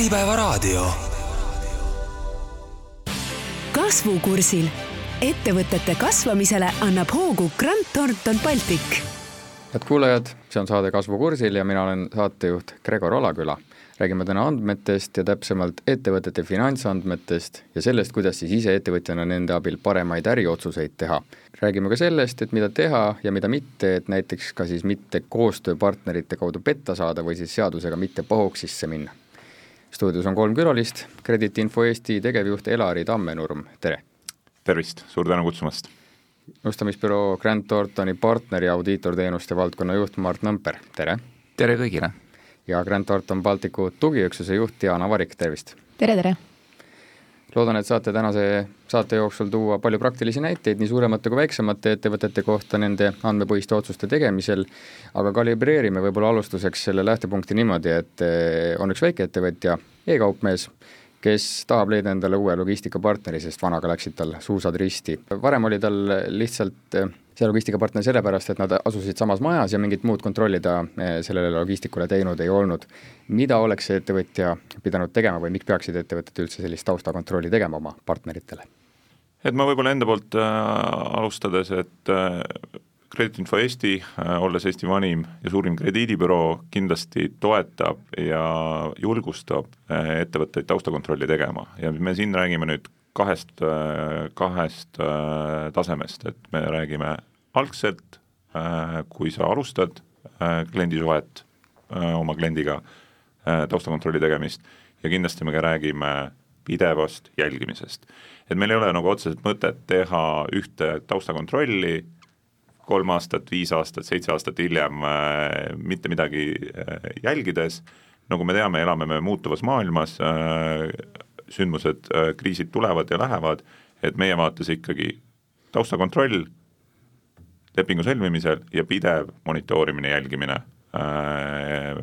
Äripäevaraadio. kasvukursil ettevõtete kasvamisele annab hoogu Grant Thornton Baltic. head kuulajad, see on saade Kasvukursil ja mina olen saatejuht Gregor Olaküla. räägime täna andmetest ja täpsemalt ettevõtete finantsandmetest ja sellest, kuidas siis ise ettevõtjana nende abil paremaid äriotsuseid teha. räägime ka sellest, et mida teha ja mida mitte, et näiteks ka siis mitte koostööpartnerite kaudu petta saada või siis seadusega mitte pahuksisse minna. Stuudios on kolm külalist, Krediti Info Eesti tegevjuht Elari Tammenurm, tere! tervist, suur tänu kutsumast! nõustamisbüroo Grant Thorntoni partner ja audiitorteenuste valdkonna juht Mart Nõmper, tere! tere kõigile! ja Grant Thornton Balticu tugiüksuse juht Jaana Varik, tervist! tere, tere! Loodan, et saate tänase saate jooksul tuua palju praktilisi näiteid nii suuremate kui väiksemate ettevõtete kohta nende andmepõhiste otsuste tegemisel, aga kalibreerime võib-olla alustuseks selle lähtepunkti niimoodi, et eh, on üks väikeettevõtja e, e-kaupmees, kes tahab leida endale uue logistikapartneri, sest vanaga läksid tal suusad risti. varem oli tal lihtsalt eh, see logistikapartner sellepärast, et nad asusid samas majas ja mingit muud kontrolli ta eh, sellele logistikule teinud ei olnud. mida oleks see ettevõtja pidanud tegema või miks peaksid ettevõtted üldse sellist taustakontrolli tegema oma partneritele? et ma võib-olla enda poolt äh, alustades, et äh, Krediitinfo Eesti äh,, olles Eesti vanim ja suurim krediidibüroo, kindlasti toetab ja julgustab äh, ettevõtteid taustakontrolli tegema ja me siin räägime nüüd kahest, äh, kahest äh, tasemest, et me räägime algselt, äh, kui sa alustad kliendisuhet oma kliendiga, taustakontrolli tegemist ja kindlasti me ka räägime pidevast jälgimisest. et meil ei ole nagu otseselt mõtet teha ühte taustakontrolli, kolm aastat, viis aastat, seitse aastat hiljem äh, mitte midagi äh, jälgides, nagu me teame, elame me muutuvas maailmas äh,, sündmused äh,, kriisid tulevad ja lähevad, et meie vaates ikkagi taustakontroll lepingu sõlmimisel ja pidev monitoorimine, jälgimine äh,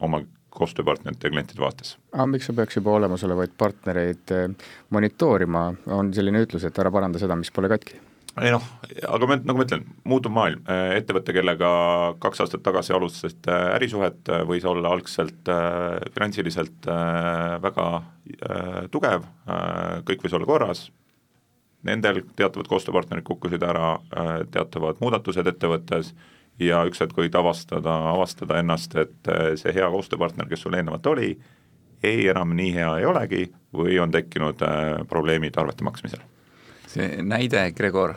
oma koostööpartnerite ja klientide vaates. aga miks sa peaks juba olemasolevaid partnereid äh, monitoorima, on selline ütlus, et ära paranda seda, mis pole katki? ei noh, aga ma, nagu ma ütlen, muutuv maailm, äh, ettevõte, kellega kaks aastat tagasi alustasid äh, ärisuhet, võis olla algselt finantsiliselt väga tugev kõik võis olla korras, nendel teatavad koostööpartnerid kukkusid ära äh,, teatavad muudatused ettevõttes ja üks hetk võid avastada, avastada ennast, et see hea koostööpartner, kes sul eelnevalt oli, ei, enam nii hea ei olegi või on tekkinud äh, probleemid arvete maksmisel see näide, Gregor,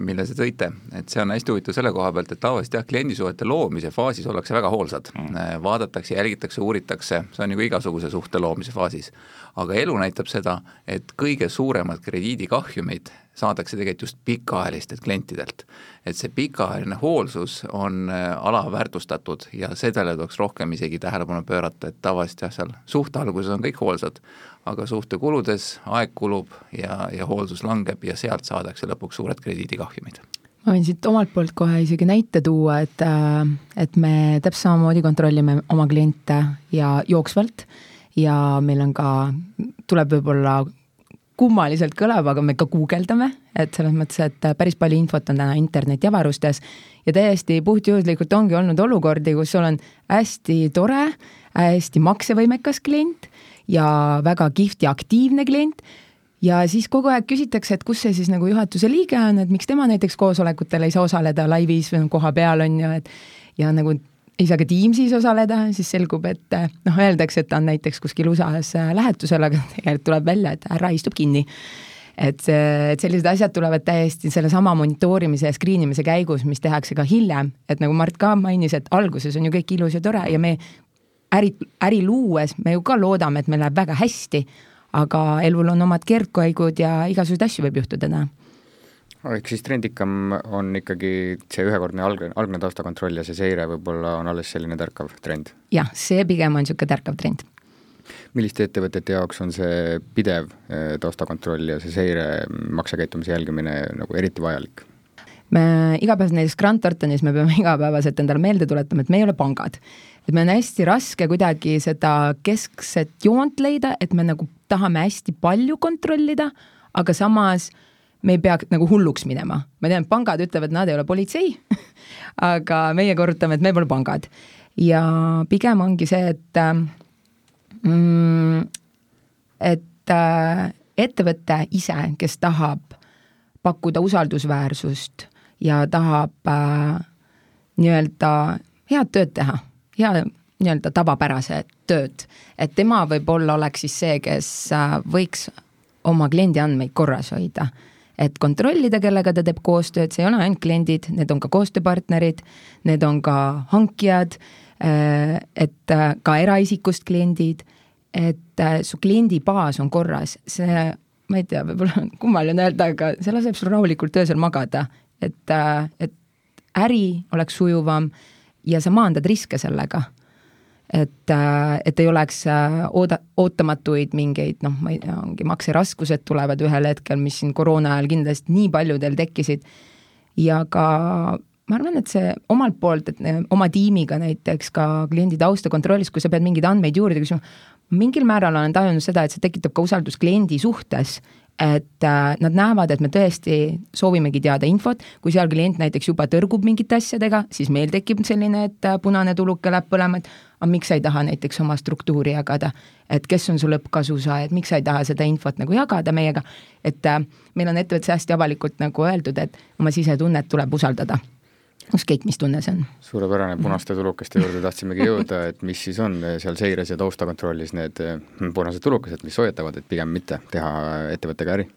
mille sa tõite, et see on hästi huvitav selle koha pealt, et tavaliselt jah, kliendisuhete loomise faasis ollakse väga hoolsad mm., vaadatakse, jälgitakse, uuritakse, see on ka igasuguse suhte loomise faasis. Aga elu näitab seda, et kõige suuremad krediidikahjumid saadakse tegelikult just pikaajalistelt klientidelt. et see pikaajaline hoolsus on äh, alaväärtustatud ja sellele tuleks rohkem isegi tähelepanu pöörata, et tavaliselt jah, seal suhte alguses on kõik hoolsad, aga suhte kuludes aeg kulub ja, ja hoolsus langeb ja sealt saadakse lõpuks suured krediidikahjumid ma võin siit omalt poolt kohe isegi näite tuua, et, äh, et me täpselt samamoodi kontrollime oma kliente ja jooksvalt ja meil on ka, tuleb võib-olla kummaliselt kõlab, aga me ka guugeldame, et selles mõttes, et päris palju infot on täna internetiavarustes ja täiesti puhtjuhuslikult ongi olnud olukordi, kus sul on hästi tore, hästi maksevõimekas klient ja väga kihvt ja aktiivne klient. Ja siis kogu aeg küsitakse, et kus see siis nagu juhatuse liige on, et miks tema näiteks koosolekutel ei saa osaleda laivis või koha peal on ju, et ja nagu ei saa ka Teamsis osaleda, siis selgub, et noh, öeldakse, et ta on näiteks kuskil USA-s äh, lähetusel, aga tegelikult tuleb välja, et härra istub kinni. et et sellised asjad tulevad täiesti sellesama monitoorimise ja screen imise käigus, mis tehakse ka hiljem, et nagu Mart ka mainis, et alguses on ju kõik ilus ja tore ja me äri, äri luues me ju ka loodame, et meil läheb väga hästi, aga elul on omad kergkäigud ja igasuguseid asju võib juhtuda täna ehk siis trendikam on ikkagi see ühekordne algne, algne taustakontroll ja see seire võib-olla on alles selline tärkav trend? jah, see pigem on niisugune tärkav trend. milliste ettevõtete jaoks on see pidev eh, taustakontroll ja see seire, maksekäitumise jälgimine nagu eriti vajalik? me igapäevaselt näiteks Grant Thorntonis me peame igapäevaselt endale meelde tuletama, et me ei ole pangad. et meil on hästi raske kuidagi seda keskset joont leida, et me nagu tahame hästi palju kontrollida, aga samas äh, me ei pea nagu hulluks minema. ma tean, pangad ütlevad, nad ei ole politsei aga meie korrutame, et me pole pangad. ja pigem ongi see, et mm,? et äh, ettevõte ise, kes tahab pakkuda usaldusväärsust ja tahab äh, nii-öelda head tööd teha, hea nii-öelda tavapärase tööd, et tema võib-olla oleks siis see, kes äh, võiks oma kliendi andmeid korras hoida. Et kontrollida, kellega ta teeb koostööd, see ei ole ainult kliendid, need on ka koostööpartnerid, need on ka hankijad, äh, et äh, ka eraisikust kliendid, et su kliendibaas on korras, see, ma ei tea, võib-olla kummaline öelda, aga see laseb sul rahulikult öösel magada, et, et äri oleks sujuvam ja sa maandad riske sellega et, äh, et ei oleks äh, ooda-, ootamatuid mingeid noh, ma ei tea, ongi makseraskused tulevad ühel hetkel, mis siin koroona ajal kindlasti nii paljudel tekkisid, ja ka ma arvan, et see omalt poolt, et oma tiimiga näiteks ka kliendi tausta kontrollis, kui sa pead mingeid andmeid juurde küsima, mingil määral olen tajunud seda, et see tekitab ka usaldust kliendi suhtes, et äh, nad näevad, et me tõesti soovimegi teada infot, kui seal klient näiteks juba tõrgub mingite asjadega, siis meil tekib selline, et äh, punane tuluke läheb põlema, et aga miks sa ei taha näiteks oma struktuuri jagada, et kes on su lõppkasusaajad, miks sa ei taha seda infot nagu jagada meiega, et äh, meil on ettevõttes hästi avalikult nagu öeldud, et oma sisetunnet tuleb usaldada ükskõik, mis tunne see on. suurepärane, punaste tulukeste juurde tahtsimegi jõuda, et mis siis on seal seires ja taustakontrollis need hm, punased tulukesed, mis hoiatavad, et pigem mitte teha ettevõttega äri?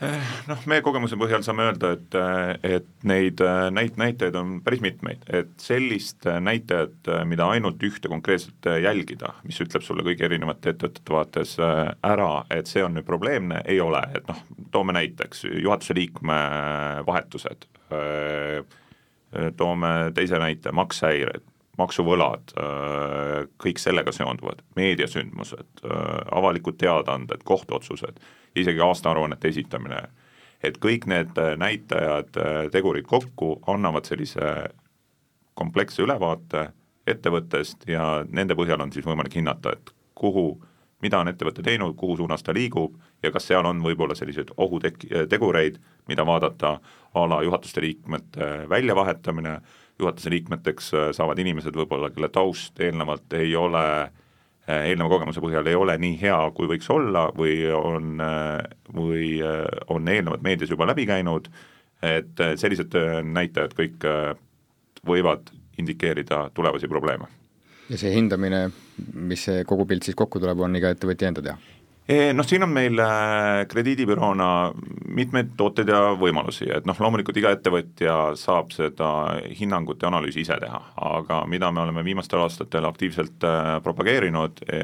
Eh, noh, meie kogemuse põhjal saame öelda, et, et neid näit-, näitajaid on päris mitmeid, et sellist näitajat, mida ainult ühte konkreetselt jälgida, mis ütleb sulle kõigi erinevate ettevõtete vaates ära, et see on nüüd probleemne, ei ole, et noh, toome näiteks juhatuse liikme vahetused Äh, toome teise näite, makshäired, maksuvõlad, äh, kõik sellega seonduvad, meediasündmused, äh, avalikud teadaanded, kohtuotsused, isegi aastaaruannete esitamine, et kõik need näitajad, tegurid kokku annavad sellise kompleksse ülevaate ettevõttest ja nende põhjal on siis võimalik hinnata, et kuhu, mida on ettevõte teinud, kuhu suunas ta liigub ja kas seal on võib-olla selliseid ohutek-, tegureid, mida vaadata a la juhatuste liikmete väljavahetamine, juhatuse liikmeteks äh, saavad inimesed võib-olla, kelle taust eelnevalt ei ole, äh, eelneva kogemuse põhjal ei ole nii hea, kui võiks olla või on, äh, või on eelnevalt meedias juba läbi käinud, et sellised näitajad kõik võivad indikeerida tulevasi probleeme. Ja see hindamine, mis see kogu pilt siis kokku tuleb, on iga ettevõtja enda teha? Noh, siin on meil äh, krediidibüroona mitmeid tooteid ja võimalusi, et noh, loomulikult iga ettevõtja saab seda hinnangut ja analüüsi ise teha, aga mida me oleme viimastel aastatel aktiivselt äh, propageerinud e,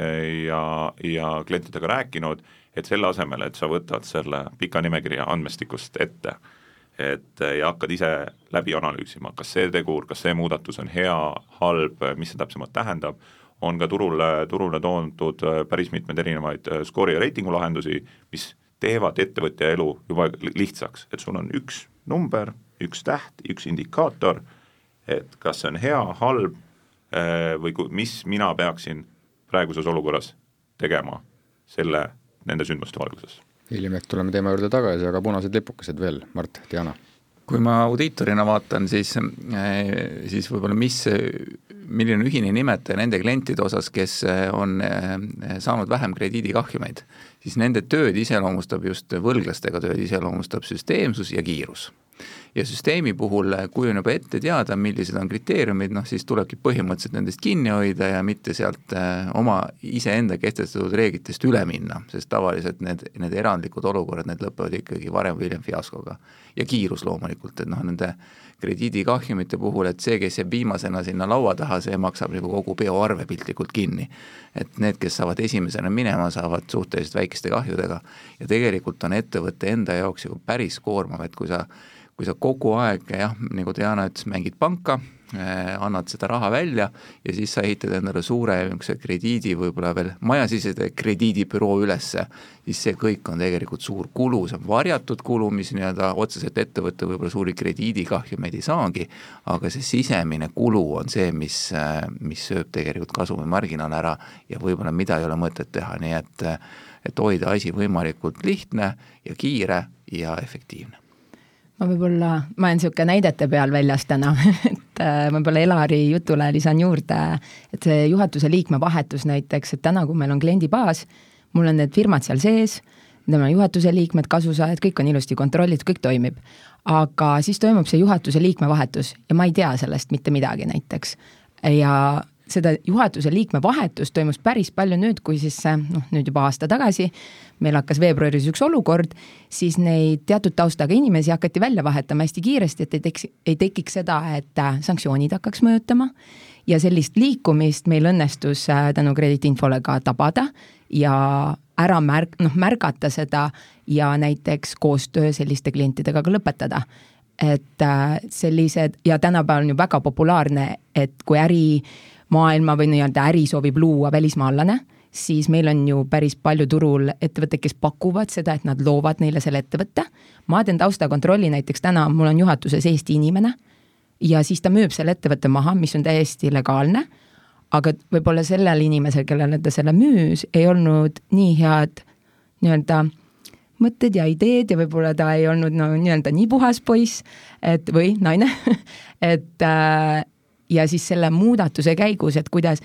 ja, ja klientidega rääkinud, et selle asemel, et sa võtad selle pika nimekirja andmestikust ette, et ja hakkad ise läbi analüüsima, kas see tegur, kas see muudatus on hea, halb, mis see täpsemalt tähendab, on ka turule, turule toodud äh, päris mitmeid erinevaid äh, skoori ja reitingu lahendusi, mis teevad ettevõtja elu juba lihtsaks, et sul on üks number, üks täht, üks indikaator, et kas see on hea, halb äh, või mis mina peaksin praeguses olukorras tegema selle, nende sündmuste valguses. Hiljem ehk tuleme teema juurde tagasi, aga punased lipukesed veel, Mart, Diana. Kui ma audiitorina vaatan, siis, siis võib-olla mis milline on ühine nimetaja nende klientide osas, kes eh, on eh, saanud vähem krediidikahjumeid, siis nende tööd iseloomustab just, võlglastega tööd iseloomustab süsteemsus ja kiirus ja süsteemi puhul, on juba ette teada, millised on kriteeriumid, noh siis tulebki põhimõtteliselt nendest kinni hoida ja mitte sealt äh, oma iseenda kehtestatud reeglitest üle minna, sest tavaliselt need, need erandlikud olukorrad, need lõpevad ikkagi varem või hiljem fiaskoga. ja kiirus loomulikult, et noh, nende krediidikahjumite puhul, et see, kes jääb viimasena sinna laua taha, see maksab nagu kogu peoarve piltlikult kinni. et need, kes saavad esimesena minema, saavad suhteliselt väikeste kahjudega ja tegelikult on ettevõtte enda jaoks ju päris koormav, et kui sa kui sa kogu aeg jah, nagu Diana ütles, mängid panka, annad seda raha välja ja siis sa ehitad endale suure niisuguse krediidi, võib-olla veel majasisese krediidibüroo ülesse, siis see kõik on tegelikult suur kulu, see on varjatud kulu, mis nii-öelda otseselt ettevõte võib-olla suuri krediidikahjumeid ei saagi, aga see sisemine kulu on see, mis, mis sööb tegelikult kasumimarginaal ära ja võib-olla mida ei ole mõtet teha, nii et et hoida asi võimalikult lihtne ja kiire ja efektiivne ma võib-olla, ma olen niisugune näidete peal väljas täna et äh, võib-olla Elari jutule lisan juurde, et see juhatuse liikme vahetus näiteks, et täna, kui meil on kliendibaas, mul on need firmad seal sees, tema juhatuse liikmed, kasusaajad, kõik on ilusti kontrollitud, kõik toimib. aga siis toimub see juhatuse liikme vahetus ja ma ei tea sellest mitte midagi näiteks. ja seda juhatuse liikme vahetust toimus päris palju nüüd, kui siis noh, nüüd juba aasta tagasi meil hakkas veebruaris üks olukord, siis neid teatud taustaga inimesi hakati välja vahetama hästi kiiresti, et ei teks, ei tekiks seda, et äh, sanktsioonid hakkaks mõjutama. Ja sellist liikumist meil õnnestus äh, tänu krediitinfole ka tabada ja ära märg-, noh, märgata seda ja näiteks koostöö selliste klientidega ka lõpetada. Et sellised ja tänapäeval on ju väga populaarne, et kui äri maailma või nii-öelda äri soovib luua välismaalane, siis meil on ju päris palju turul ettevõtteid, kes pakuvad seda, et nad loovad neile selle ettevõtte. ma teen taustakontrolli näiteks täna, mul on juhatuses Eesti inimene ja siis ta müüb selle ettevõtte maha, mis on täiesti legaalne, aga võib-olla sellel inimesel, kellele ta selle müüs, ei olnud nii head nii-öelda mõtted ja ideed ja võib-olla ta ei olnud no nii-öelda nii puhas poiss, et või naine et äh, ja siis selle muudatuse käigus, et kuidas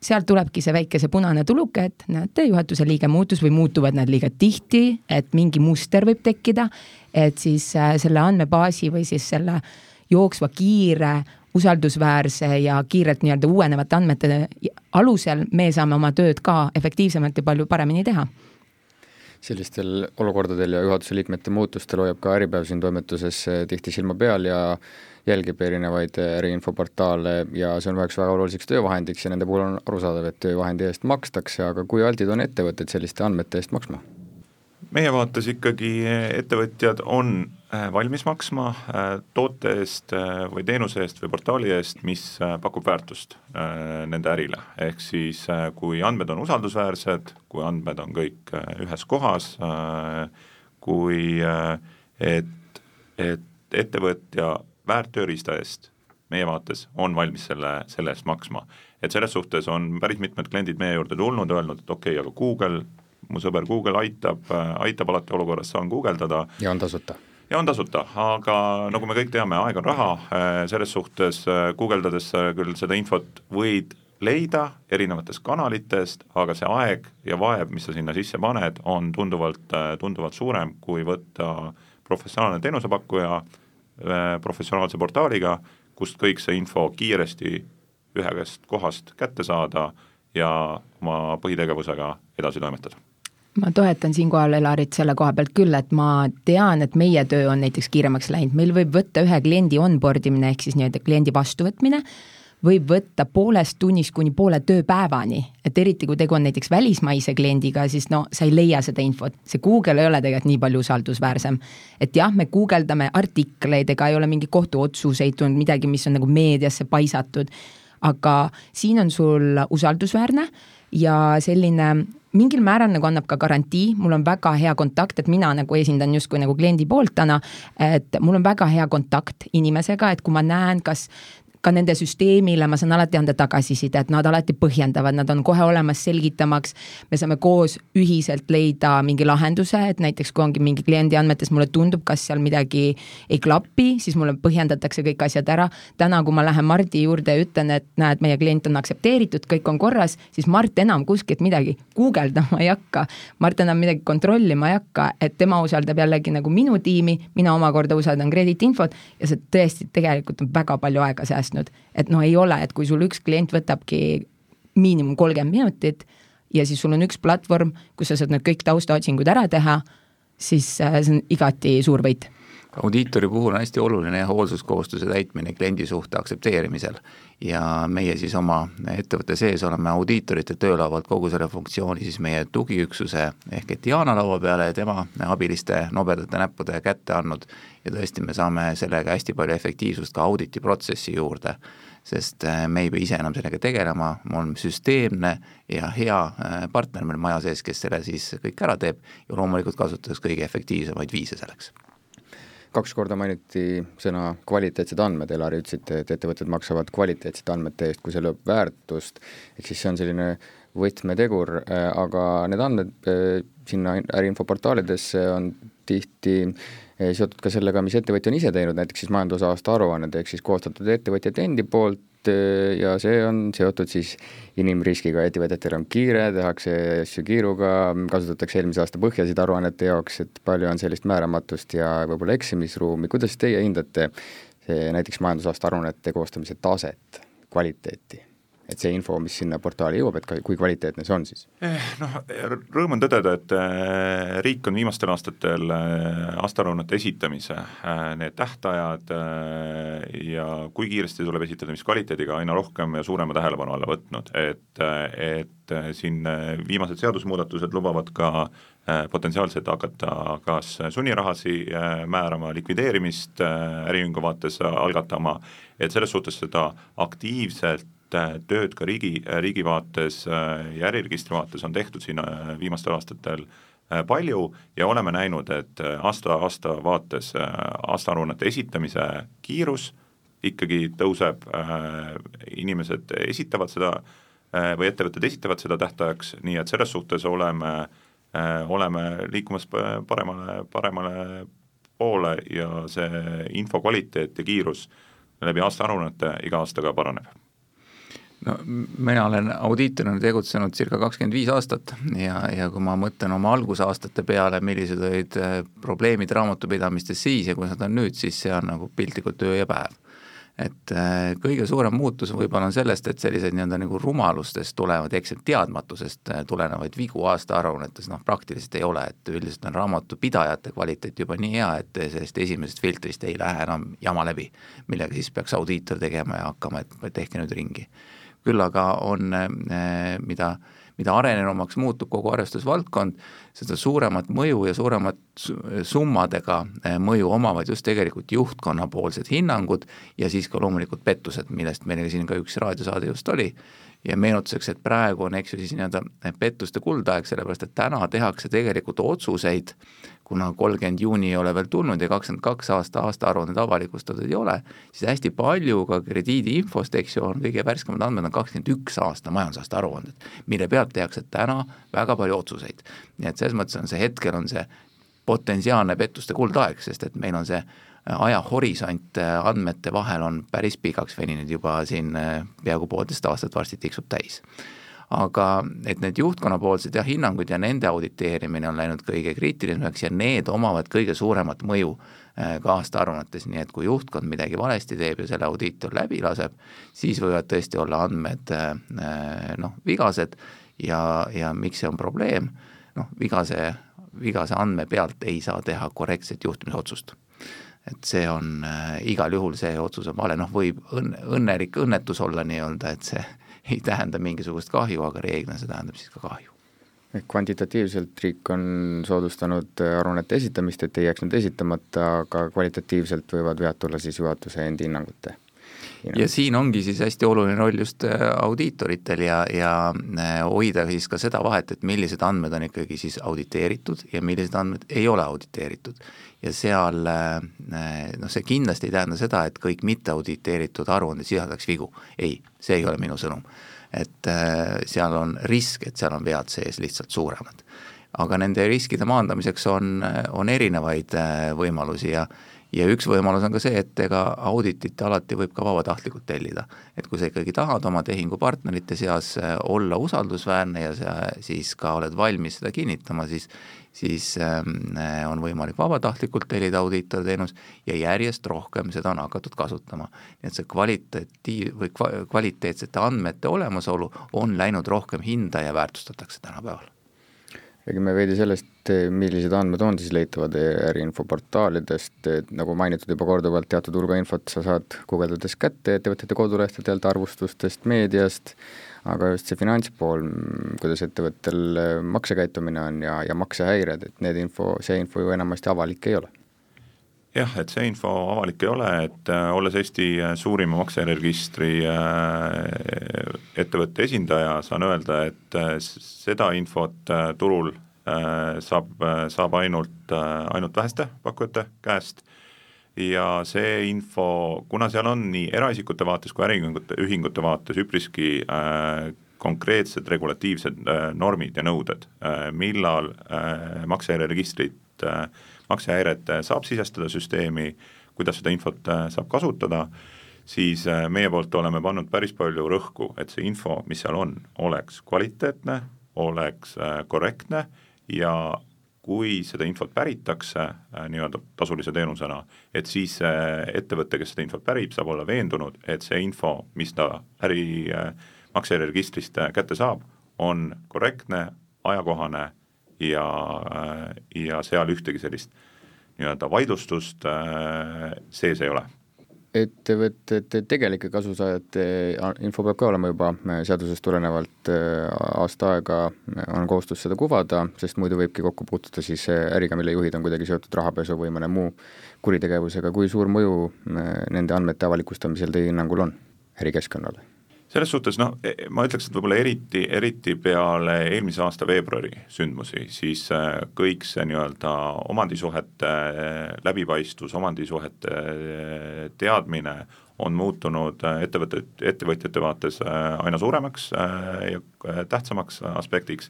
sealt tulebki see väike see punane tuluke, et näete, juhatuse liige muutus või muutuvad nad liiga tihti, et mingi muster võib tekkida, et siis äh, selle andmebaasi või siis selle jooksva kiire usaldusväärse ja kiirelt nii-öelda uuenevate andmete alusel me saame oma tööd ka efektiivsemalt ja palju paremini teha. Sellistel olukordadel ja juhatuse liikmete muutustel hoiab ka Äripäev siin toimetuses äh, tihti silma peal ja jälgib erinevaid äriinfoportaale ja see on üheks väga oluliseks töövahendiks ja nende puhul on arusaadav, et töövahendi eest makstakse, aga kui altid on ettevõtted selliste andmete eest maksma? meie vaates ikkagi ettevõtjad on äh, valmis maksma äh, toote eest äh, või teenuse eest või portaali eest, mis pakub väärtust nende ärile, ehk siis kui andmed on usaldusväärsed, kui andmed on kõik ühes kohas, kui et, et ettevõtja väärttööriista eest meie vaates on valmis selle, selle eest maksma. et selles suhtes on päris mitmed kliendid meie juurde tulnud, öelnud, et okei okay,, aga Google, mu sõber Google aitab, aitab alati olukorras, saan guugeldada. ja on tasuta ja on tasuta, aga nagu me kõik teame, aeg on raha, selles suhtes guugeldades küll seda infot võid leida erinevatest kanalitest, aga see aeg ja vaev, mis sa sinna sisse paned, on tunduvalt, tunduvalt suurem, kui võtta professionaalne teenusepakkuja professionaalse portaaliga, kust kõik see info kiiresti ühest kohast kätte saada ja oma põhitegevusega edasi toimetada. Ma toetan siinkohal Elarit selle koha pealt küll, et ma tean, et meie töö on näiteks kiiremaks läinud, meil võib võtta ühe kliendi onboard imine ehk siis nii-öelda kliendi vastuvõtmine võib võtta poolest tunnist kuni poole tööpäevani, et eriti kui tegu on näiteks välismaise kliendiga, siis no sa ei leia seda infot, see Google ei ole tegelikult nii palju usaldusväärsem. et jah, me guugeldame artikleid, ega ei ole mingeid kohtuotsuseid tulnud, midagi, mis on nagu meediasse paisatud, aga siin on sul usaldusväärne ja selline mingil määral nagu annab ka garantii, mul on väga hea kontakt, et mina nagu esindan justkui nagu kliendi poolt täna, et mul on väga hea kontakt inimesega, et kui ma näen, kas ka nende süsteemile ma saan alati anda tagasisidet, nad alati põhjendavad, nad on kohe olemas selgitamaks. me saame koos ühiselt leida mingi lahenduse, et näiteks kui ongi mingi kliendi andmetes mulle tundub, kas seal midagi ei klapi, siis mulle põhjendatakse kõik asjad ära. täna, kui ma lähen Mardi juurde ja ütlen, et näed, meie klient on aktsepteeritud, kõik on korras, siis Mart enam kuskilt midagi guugeldama ei hakka. Mart enam midagi kontrollima ei hakka, et tema usaldab jällegi nagu minu tiimi, mina omakorda usaldan krediitinfot ja see tõesti tegelikult on väga palju aega säästnud säästnud. et noh, ei ole, et kui sul üks klient võtabki miinimum kolmkümmend minutit ja siis sul on üks platvorm, kus sa saad need kõik taustaotsingud ära teha, siis äh, see on igati suur võit audiitori puhul on hästi oluline hoolsuskohustuse täitmine kliendi suhte aktsepteerimisel. Ja meie siis oma ettevõtte sees oleme audiitorite töölaualt kogu selle funktsiooni siis meie tugiüksuse ehk et Diana laua peale ja tema abiliste nobedate näppude kätte andnud. Ja tõesti, me saame sellega hästi palju efektiivsust ka auditiprotsessi juurde, sest äh, me ei pea ise enam sellega tegelema, mul on süsteemne ja hea äh, partner meil maja sees, kes selle siis kõik ära teeb ja loomulikult kasutades kõige efektiivsemaid viise selleks kaks korda mainiti sõna kvaliteetsed andmed, Elari ütlesite, et ettevõtted maksavad kvaliteetsete andmete eest, kui see loob väärtust, ehk siis see on selline võtmetegur, äh, aga need andmed sinna äriinfoportaalidesse on tihti seotud ka sellega, mis ettevõtja on ise teinud, näiteks siis majandusaasta aruanned, ehk siis koostatud ettevõtjate endi poolt ja see on seotud siis inimriskiga, ettevõtetel on kiire, tehakse asju kiiruga, kasutatakse eelmise aasta põhjasid aruannete jaoks, et palju on sellist määramatust ja võib-olla eksimisruumi, kuidas teie hindate see näiteks majandusaasta aruannete koostamise taset, kvaliteeti? Et see info, mis sinna portaali jõuab, et ka, kui kvaliteetne see on siis? Eh, noh, rõõm on tõdeda, et eh, riik on viimastel aastatel eh, aastaaruannete esitamise need tähtajad ja kui kiiresti tuleb esitada, mis kvaliteediga, aina rohkem ja suurema tähelepanu alla võtnud, et, et siin viimased seadusmuudatused lubavad ka potentsiaalselt hakata kas sunnirahasi määrama, likvideerimist äriühingu vaates algatama, et selles suhtes seda aktiivselt Äh, tööd ka riigi, äh, riigi vaates äh, ja äriregistri vaates on tehtud siin viimastel aastatel palju ja oleme näinud, et aasta, aasta vaates aastaaruannete esitamise kiirus ikkagi tõuseb, inimesed esitavad seda või ettevõtted esitavad seda tähtajaks, nii et selles suhtes oleme, oleme liikumas paremale, paremale poole ja see info kvaliteet ja kiirus läbi aastaaruannete iga aastaga paraneb no mina olen audiitorina tegutsenud circa kakskümmend viis aastat ja, ja kui ma mõtlen oma algusaastate peale, millised olid äh, probleemid raamatupidamistes siis ja kuidas nad on nüüd, siis see on nagu piltlikult öö ja päev. et äh, kõige suurem muutus võib-olla on sellest, et selliseid nii-öelda nagu rumalustest tulevad, ehk teadmatusest äh, tulenevaid vigu aastaaruannetes noh, praktiliselt ei ole, et üldiselt on raamatupidajate kvaliteet juba nii hea, et sellest esimesest filtrist ei lähe enam jama läbi, millega siis peaks audiitor tegema ja hakkama, et tehke nüüd ringi küll aga on, eh, mida, mida arenenumaks muutub kogu arvestusvaldkond, seda suuremat mõju ja suuremat summadega eh, mõju omavad just tegelikult juhtkonnapoolsed hinnangud ja siis ka loomulikult pettused, millest meil siin ka üks raadiosaade just oli, ja meenutuseks, et praegu on, eks ju, siis nii-öelda pettuste kuldaeg, sellepärast et täna tehakse tegelikult otsuseid kuna kolmkümmend juuni ei ole veel tulnud ja kakskümmend kaks aasta aastaaruanded avalikustatud ei ole, siis hästi palju ka krediidiinfost, eks ju, on kõige värskemad andmed on kakskümmend üks aasta majandusaasta aruanded, mille pealt tehakse täna väga palju otsuseid. nii et selles mõttes on see hetkel, on see potentsiaalne pettuste kuldaeg, sest et meil on see ajahorisont andmete vahel on päris pikaks veninud juba siin eh, peaaegu poolteist aastat varsti tiksub täis. Aga et need juhtkonnapoolsed jah, hinnangud ja nende auditeerimine on läinud kõige kriitilisemaks ja need omavad kõige suuremat mõju äh, ka aastaaruannetes, nii et kui juhtkond midagi valesti teeb ja selle audiitor läbi laseb, siis võivad tõesti olla andmed äh, äh, noh, vigased ja, ja miks see on probleem, noh, vigase, vigase andme pealt ei saa teha korrektset juhtimisotsust et see on äh, igal juhul, see otsus on vale, noh, võib õnn, õnnelik õnnetus olla nii-öelda, et see ei tähenda mingisugust kahju, aga reeglina see tähendab siis ka kahju. kvantitatiivselt riik on soodustanud aruannete esitamist, et ei jääks need esitamata, aga kvalitatiivselt võivad vead tulla siis juhatuse endi hinnangute ja siin ongi siis hästi oluline roll just äh, audiitoritel ja, ja äh, hoida siis ka seda vahet, et millised andmed on ikkagi siis auditeeritud ja millised andmed ei ole auditeeritud ja seal eh, noh, see kindlasti ei tähenda seda, et kõik mitte auditeeritud aruanded sisaldaks vigu. ei, see ei ole minu sõnum. et seal on risk, et seal on vead sees lihtsalt suuremad. aga nende riskide maandamiseks on, on erinevaid võimalusi ja ja üks võimalus on ka see, et ega auditit alati võib ka vabatahtlikult tellida. et kui sa ikkagi tahad oma tehingupartnerite seas olla usaldusväärne ja sa siis ka oled valmis seda kinnitama, siis siis ähm, on võimalik vabatahtlikult tellida audiitorteenus ja järjest rohkem seda on hakatud kasutama. nii et see kvalitatiiv- või kva-, kvaliteetsete andmete olemasolu on läinud rohkem hinda ja väärtustatakse tänapäeval. Räägime veidi sellest, millised andmed on siis leitavad äriinfoportaalidest, et nagu mainitud juba korduvalt, teatud hulga infot sa saad guugeldades kätte ettevõtete kodulehtedelt, arvustustest, meediast, aga just see finantspool, kuidas ettevõttel maksekäitumine on ja, ja maksehäired, et need info, see info ju enamasti avalik ei ole jah, et see info avalik ei ole, et äh, olles Eesti äh, suurima maksejärjeregistri äh, ettevõtte esindaja, saan öelda, et seda infot turul saab, saab ainult, ainult väheste pakkujate käest. Ja see info, kuna seal on nii eraisikute vaates kui äriühingute, ühingute vaates üpriski äh, konkreetsed regulatiivsed äh, normid ja nõuded äh,, millal äh, maksejärjeregistrit äh, maksehäiret saab sisestada süsteemi, kuidas seda infot saab kasutada, siis meie poolt oleme pannud päris palju rõhku, et see info, mis seal on, oleks kvaliteetne, oleks korrektne ja kui seda infot päritakse äh, nii-öelda tasulise teenusena, et siis äh, ettevõte, kes seda infot pärib, saab olla veendunud, et see info, mis ta äri äh, maksejärjeregistrist kätte saab, on korrektne, ajakohane ja, ja seal ühtegi sellist nii-öelda vaidlustust sees ei ole ettevõtete tegelike kasusaajate info peab ka olema juba äh, seadusest tulenevalt äh, aasta aega, äh, on kohustus seda kuvada, sest muidu võibki kokku puutuda siis äriga, mille juhid on kuidagi seotud rahapesu või mõne muu kuritegevusega, kui suur mõju nende andmete avalikustamisel teie hinnangul on ärikeskkonnale? Selles suhtes noh, e, ma ütleks, et võib-olla eriti, eriti peale eelmise aasta veebruari sündmusi, siis äh, kõik see nii-öelda omandisuhete äh, läbipaistvus, omandisuhete äh, teadmine on muutunud ettevõtte, ettevõtjate vaates aina suuremaks ja tähtsamaks aspektiks,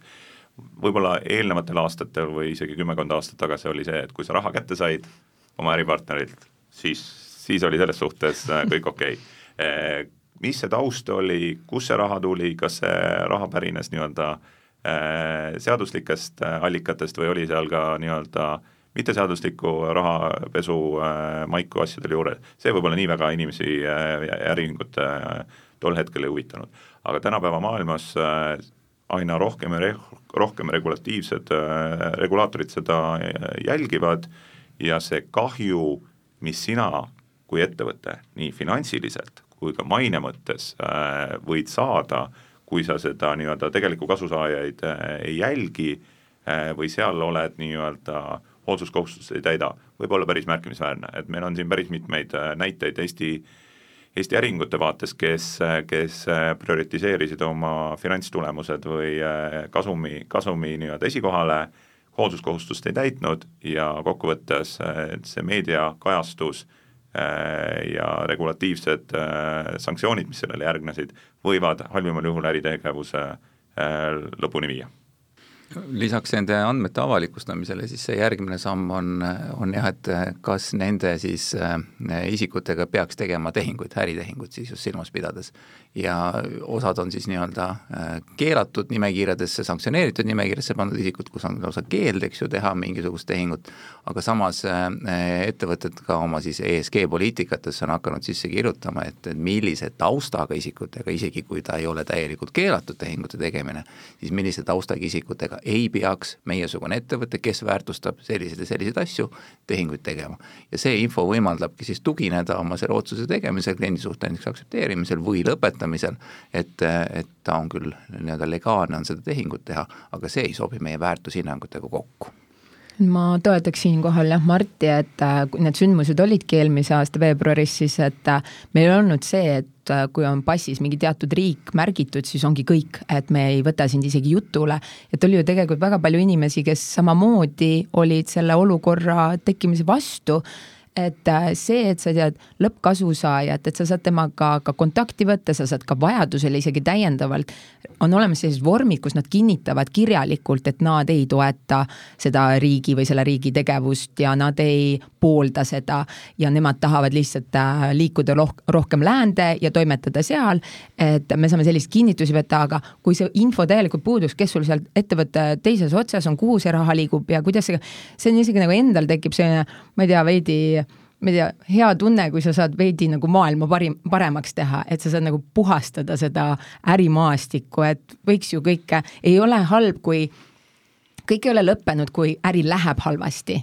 võib-olla eelnevatel aastatel või isegi kümmekond aastat tagasi oli see, et kui sa raha kätte said oma äripartnerilt, siis, siis oli selles suhtes kõik okei. Okay mis see taust oli, kust see raha tuli, kas see raha pärines nii-öelda äh, seaduslikest äh, allikatest või oli seal ka nii-öelda mitteseadusliku rahapesu äh, maiku asjadel juures, see võib-olla nii väga inimesi äriühingut tol hetkel ei huvitanud. aga tänapäeva maailmas aina rohkem ja rohkem regulatiivsed regulaatorid seda jälgivad ja see kahju, mis sina kui ettevõte nii finantsiliselt kui ka maine mõttes äh, võid saada, kui sa seda nii-öelda tegelikku kasusaajaid äh, ei jälgi äh, või seal oled nii-öelda hoolsuskohustust ei täida, võib olla päris märkimisväärne, et meil on siin päris mitmeid näiteid Eesti Eesti äriühingute vaates, kes, kes prioritiseerisid oma finantstulemused või kasumi, kasumi nii-öelda esikohale, hoolsuskohustust ei täitnud ja kokkuvõttes see meediakajastus Äh, ja regulatiivsed äh, sanktsioonid, mis sellele järgnesid, võivad halvimal juhul äritegevuse äh, lõpuni viia lisaks nende andmete avalikustamisele, siis see järgmine samm on, on jah, et kas nende siis äh, isikutega peaks tegema tehinguid, äritehinguid siis just silmas pidades. ja osad on siis nii-öelda äh, keelatud nimekirjadesse, sanktsioneeritud nimekirjasse pandud isikud, kus on lausa keeld, eks ju, teha mingisugust tehingut, aga samas äh, ettevõtted ka oma siis ESG poliitikatesse on hakanud sisse kirjutama, et, et millise taustaga isikutega, isegi kui ta ei ole täielikult keelatud tehingute tegemine, siis millise taustaga isikutega ei peaks meiesugune ettevõte, kes väärtustab selliseid ja selliseid asju, tehinguid tegema. ja see info võimaldabki siis tugineda oma selle otsuse tegemisel, kliendi suhte näiteks aktsepteerimisel või lõpetamisel, et, et ta on küll nii-öelda legaalne, on seda tehingut teha, aga see ei sobi meie väärtushinnangutega kokku ma toetaks siinkohal jah Marti, et äh, kui need sündmused olidki eelmise aasta veebruaris, siis et äh, meil on olnud see, et äh, kui on passis mingi teatud riik märgitud, siis ongi kõik, et me ei võta sind isegi jutule. et oli ju tegelikult väga palju inimesi, kes samamoodi olid selle olukorra tekkimise vastu et äh, see, et sa tead lõppkasusaajat, et sa saad temaga ka kontakti võtta, sa saad ka vajadusel isegi täiendavalt, on olemas sellised vormid, kus nad kinnitavad kirjalikult, et nad ei toeta seda riigi või selle riigi tegevust ja nad ei poolda seda. Ja nemad tahavad lihtsalt äh, liikuda roh rohkem läände ja toimetada seal, et me saame selliseid kinnitusi võtta, aga kui see info täielikult puuduks, kes sul seal ettevõtte teises otsas on, kuhu see raha liigub ja kuidas see, see on isegi nagu endal tekib selline, ma ei tea, veidi ma ei tea, hea tunne, kui sa saad veidi nagu maailma parim, paremaks teha, et sa saad nagu puhastada seda ärimaastikku, et võiks ju kõike, ei ole halb, kui kõik ei ole lõppenud, kui äri läheb halvasti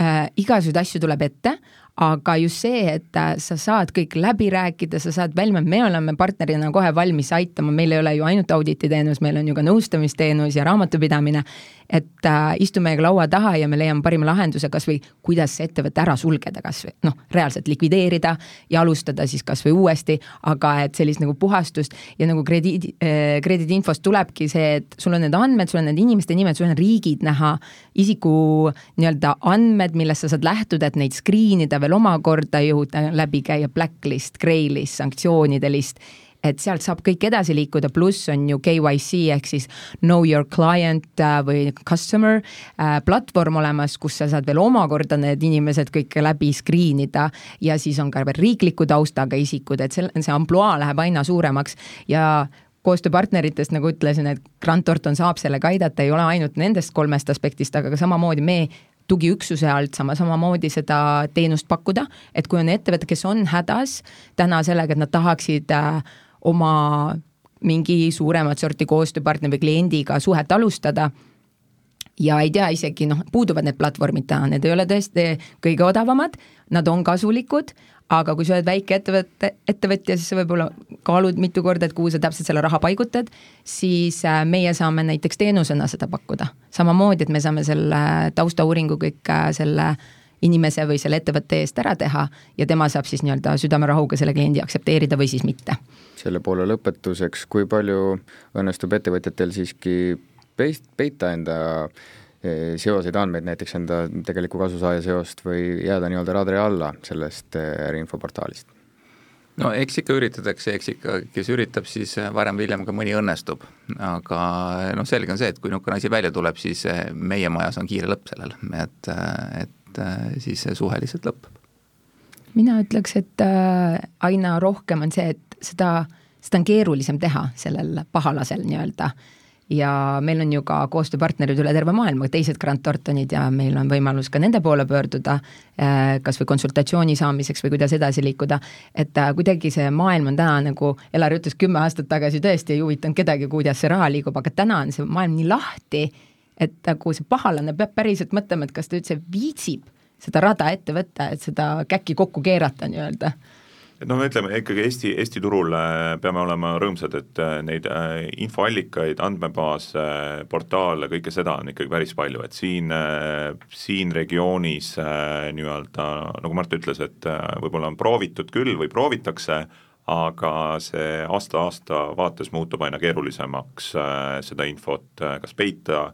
äh,. igasuguseid asju tuleb ette, aga just see, et äh, sa saad kõik läbi rääkida, sa saad välja, me oleme partnerina kohe valmis aitama, meil ei ole ju ainult audititeenus, meil on ju ka nõustamisteenus ja raamatupidamine, et äh, istume meiega laua taha ja me leiame parima lahenduse, kas või kuidas see ettevõte ära sulgeda, kas või noh, reaalselt likvideerida ja alustada siis kas või uuesti, aga et sellist nagu puhastust ja nagu krediidi äh,, krediidiinfost tulebki see, et sul on need andmed, sul on need inimeste nimed, sul on riigid näha, isiku nii-öelda andmed, millest sa saad lähtuda, et neid screen ida veel omakorda jõuda läbi käia blacklist, graylist, sanktsioonide list et sealt saab kõik edasi liikuda, pluss on ju KYC ehk siis know your client äh, või customer äh, platvorm olemas, kus sa saad veel omakorda need inimesed kõik läbi screen ida ja siis on ka veel riikliku taustaga isikud, et see, see ampluaa läheb aina suuremaks ja koostööpartneritest, nagu ütlesin, et Grant Thornton saab sellega aidata, ei ole ainult nendest kolmest aspektist, aga ka samamoodi me tugiüksuse alt sama, samamoodi seda teenust pakkuda, et kui on ettevõte, kes on hädas täna sellega, et nad tahaksid äh, oma mingi suuremat sorti koostööpartneri või kliendiga suhet alustada ja ei tea isegi noh, puuduvad need platvormid täna, need ei ole tõesti kõige odavamad, nad on kasulikud, aga kui sa oled väike ettevõte, ettevõtja, siis sa võib-olla kaalud mitu korda, et kuhu sa täpselt selle raha paigutad, siis äh, meie saame näiteks teenusena seda pakkuda. samamoodi, et me saame selle taustauuringu kõik äh, selle inimese või selle ettevõtte eest ära teha ja tema saab siis nii-öelda südamerahuga selle kliendi aktsepteerida või siis mitte. selle poole lõpetuseks, kui palju õnnestub ettevõtjatel siiski peist, peita enda eh, seoseid andmeid, näiteks enda tegeliku kasusaaja seost või jääda nii-öelda radari alla sellest eh, äriinfoportaalist? no eks ikka üritatakse, eks ikka, kes üritab, siis varem või hiljem ka mõni õnnestub. aga noh, selge on see, et kui niisugune asi välja tuleb, siis eh, meie majas on kiire lõpp sellel, et, et siis see suhe lihtsalt lõpeb. mina ütleks, et aina rohkem on see, et seda, seda on keerulisem teha sellel pahalasel nii-öelda ja meil on ju ka koostööpartnerid üle terve maailma, teised Grant Thorntonid ja meil on võimalus ka nende poole pöörduda, äh, kas või konsultatsiooni saamiseks või kuidas edasi liikuda, et äh, kuidagi see maailm on täna nagu, Elari ütles kümme aastat tagasi tõesti ei huvitanud kedagi, kuidas see raha liigub, aga täna on see maailm nii lahti, et nagu see pahalane peab päriselt mõtlema, et kas ta üldse viitsib seda rada ette võtta, et seda käkki kokku keerata nii-öelda et noh, me ütleme ikkagi Eesti, Eesti turul äh, peame olema rõõmsad, et äh, neid äh, infoallikaid, andmebaase, portaale, kõike seda on ikkagi päris palju, et siin, siin regioonis nii-öelda, nagu Mart ütles, et võib-olla on proovitud küll või proovitakse, aga see aasta-aasta vaates muutub aina keerulisemaks seda infot kas peita,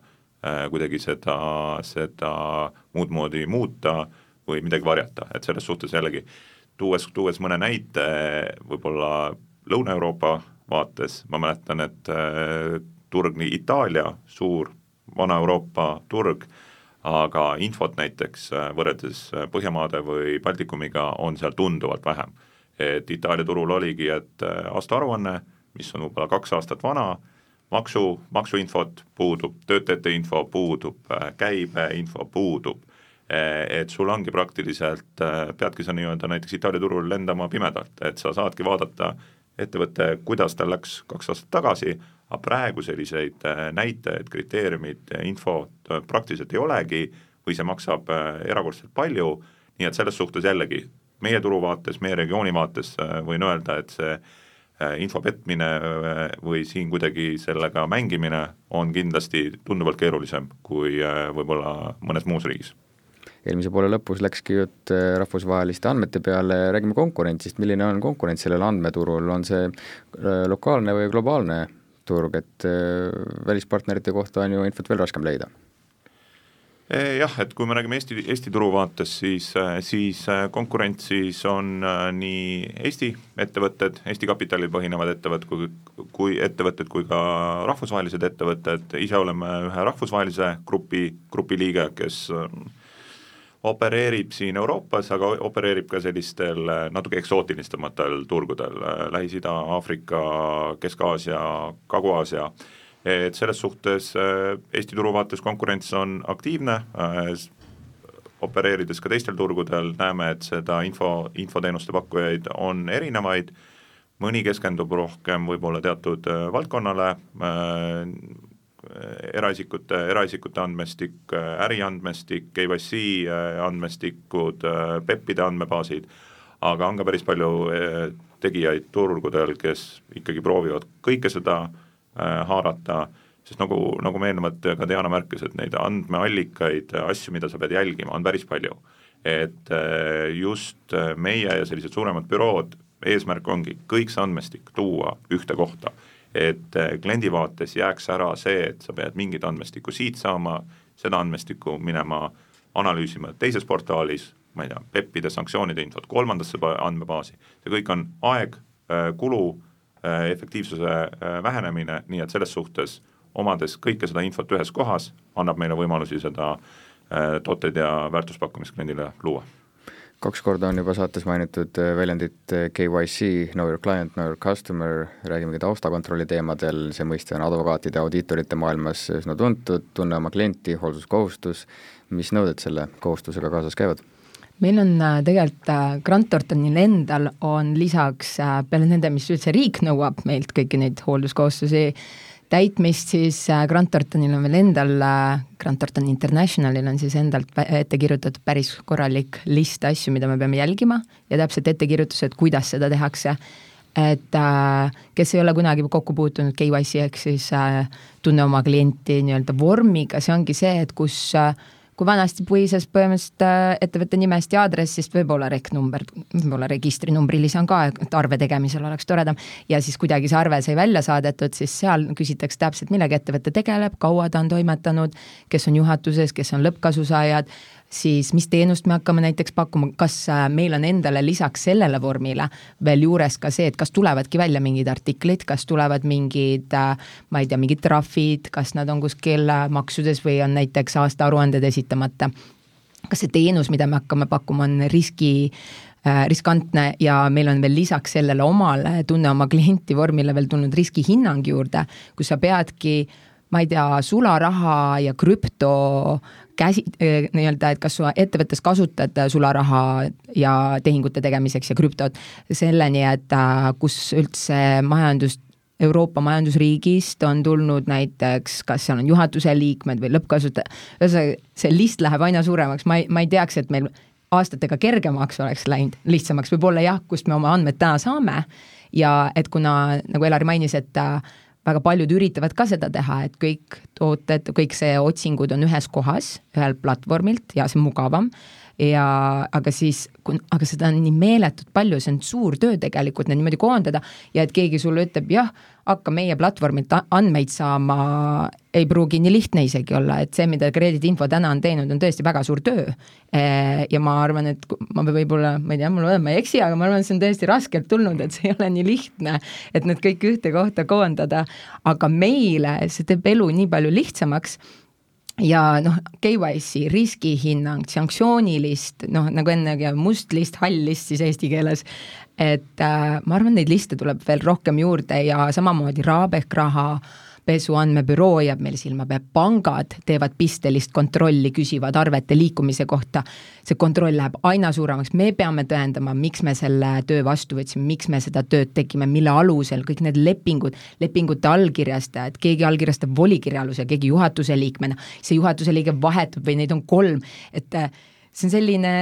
kuidagi seda, seda muud moodi muuta või midagi varjata, et selles suhtes jällegi tuues, tuues mõne näite võib-olla Lõuna-Euroopa vaates, ma mäletan, et äh, turg nii Itaalia, suur Vana-Euroopa turg, aga infot näiteks äh, võrreldes äh, Põhjamaade või Baltikumiga on seal tunduvalt vähem. et Itaalia turul oligi, et aastaaruanne, mis on võib-olla kaks aastat vana, maksu, maksuinfot puudub, töötajate info puudub, käibeinfo puudub et sul ongi praktiliselt, eh, peadki sa nii-öelda näiteks Itaalia turul lendama pimedalt, et sa saadki vaadata ettevõte, kuidas tal läks kaks aastat tagasi, aga praegu selliseid eh, näitajaid, kriteeriumid, infot praktiliselt ei olegi või see maksab erakordselt palju, nii et selles suhtes jällegi, meie turu vaates, meie regiooni vaates võin öelda, et see info petmine või siin kuidagi sellega mängimine on kindlasti tunduvalt keerulisem kui võib-olla mõnes muus riigis eelmise poole lõpus läkski jutt äh, rahvusvaheliste andmete peale, räägime konkurentsist, milline on konkurents sellel andmeturul, on see äh, lokaalne või globaalne turg, et äh, välispartnerite kohta on ju infot veel raskem leida? jah, et kui me räägime Eesti, Eesti turu vaates, siis, siis konkurentsis on nii Eesti ettevõtted, Eesti kapitalil põhinevad ettevõtted kui, kui ettevõtted kui ka rahvusvahelised ettevõtted, ise oleme ühe rahvusvahelise grupi, grupi liige, kes opereerib siin Euroopas, aga opereerib ka sellistel äh, natuke eksootilisemaatel turgudel, äh, Lähis-Ida, Aafrika, Kesk-Aasia, Kagu-Aasia, et selles suhtes äh, Eesti turu vaates konkurents on aktiivne, opereerides ka teistel turgudel näeme, et seda info, infoteenuste pakkujaid on erinevaid, mõni keskendub rohkem võib-olla teatud valdkonnale, eraisikute, eraisikute andmestik, äriandmestik, KYC äh, andmestikud, PEP-ide andmebaasid, aga on ka päris palju tegijaid turgudel, kes ikkagi proovivad kõike seda haarata, sest nagu, nagu me eelnevalt ka Diana märkis, et neid andmeallikaid, asju, mida sa pead jälgima, on päris palju. et just meie ja sellised suuremad bürood, eesmärk ongi kõik see andmestik tuua ühte kohta et äh, kliendi vaates jääks ära see, et sa pead mingit andmestikku siit saama, seda andmestikku minema analüüsima teises portaalis, ma ei tea, PEP-ide sanktsioonide infot kolmandasse andmebaasi, see kõik on aeg, äh, kulu, efektiivsuse vähenemine, nii et selles suhtes omades kõike seda infot ühes kohas, annab meile võimalusi seda tooteid ja väärtuspakkumist kliendile luua kaks korda on juba saates mainitud äh, väljendit äh, KYC, know your client, know your customer, räägime ka taustakontrolli teemadel, see mõiste on advokaatide, audiitorite maailmas üsna tuntud, tunne oma klienti, hoolsuskohustus, mis nõuded selle kohustusega kaasas käivad? meil on äh, tegelikult Grant Thorntonil endal on lisaks peale nende, mis üldse riik nõuab meilt kõiki neid hoolduskohustusi, täitmist, siis äh, Grant Thorntonil on veel endal, äh, Grant Thornton Internationalil on siis endalt ette kirjutatud päris korralik list asju, mida me peame jälgima ja täpselt ettekirjutused, kuidas seda tehakse. et äh, kes ei ole kunagi kokku puutunud KYC ehk siis tunne oma klienti nii-öelda vormiga, see ongi see, et kus äh, kui vanasti puises põhimõtteliselt äh, ettevõtte nimest ja aadressist võib-olla reknumber, võib-olla registrinumbri lisan ka, et arve tegemisel oleks toredam, ja siis kuidagi see arve sai välja saadetud, siis seal küsitakse täpselt, millega ettevõte tegeleb, kaua ta on toimetanud, kes on juhatuses, kes on lõppkasusaajad siis mis teenust me hakkame näiteks pakkuma, kas äh, meil on endale lisaks sellele vormile veel juures ka see, et kas tulevadki välja mingid artiklid, kas tulevad mingid, äh, ma ei tea, mingid trahvid, kas nad on kuskil äh, maksudes või on näiteks aastaaruanded esitamata. kas see teenus, mida me hakkame pakkuma, on riski riskantne ja meil on veel lisaks sellele omale tunne oma klienti vormile veel tulnud riskihinnang juurde, kus sa peadki ma ei tea, sularaha ja krüpto käsi, nii-öelda, et kas su ettevõttes kasutad sularaha ja tehingute tegemiseks ja krüptot, selleni, et äh, kus üldse majandust Euroopa majandusriigist on tulnud näiteks, kas seal on juhatuse liikmed või lõppkasutaja, ühesõnaga see list läheb aina suuremaks, ma ei, ma ei teaks, et meil aastatega kergemaks oleks läinud, lihtsamaks. Võib-olla jah, kust me oma andmed täna saame ja et kuna, nagu Elari mainis, et äh, väga paljud üritavad ka seda teha, et kõik tooted, kõik see otsingud on ühes kohas, ühelt platvormilt ja see on mugavam ja aga siis, aga seda on nii meeletult palju, see on suur töö tegelikult need niimoodi koondada ja et keegi sulle ütleb jah, hakka meie platvormilt andmeid saama, ei pruugi nii lihtne isegi olla, et see, mida krediidiinfo täna on teinud, on tõesti väga suur töö. ja ma arvan, et ma võib-olla, ma ei tea, mul on, ma ei eksi, aga ma arvan, et see on tõesti raskelt tulnud, et see ei ole nii lihtne, et need kõik ühte kohta koondada, aga meile see teeb elu nii palju lihtsamaks ja noh, KYC riskihinnang, sanktsioonilist, noh nagu ennegi must list, hall list siis eesti keeles, et äh, ma arvan, neid liste tuleb veel rohkem juurde ja samamoodi RAB ehk raha äh, rahapesu andmebüroo jääb meil silma peal, pangad teevad pistelist kontrolli, küsivad arvete liikumise kohta. see kontroll läheb aina suuremaks, me peame tõendama, miks me selle töö vastu võtsime, miks me seda tööd tegime, mille alusel, kõik need lepingud, lepingute allkirjastajad, keegi allkirjastab volikirja alusel, keegi juhatuse liikmena, see juhatuse liige vahetub või neid on kolm, et äh, see on selline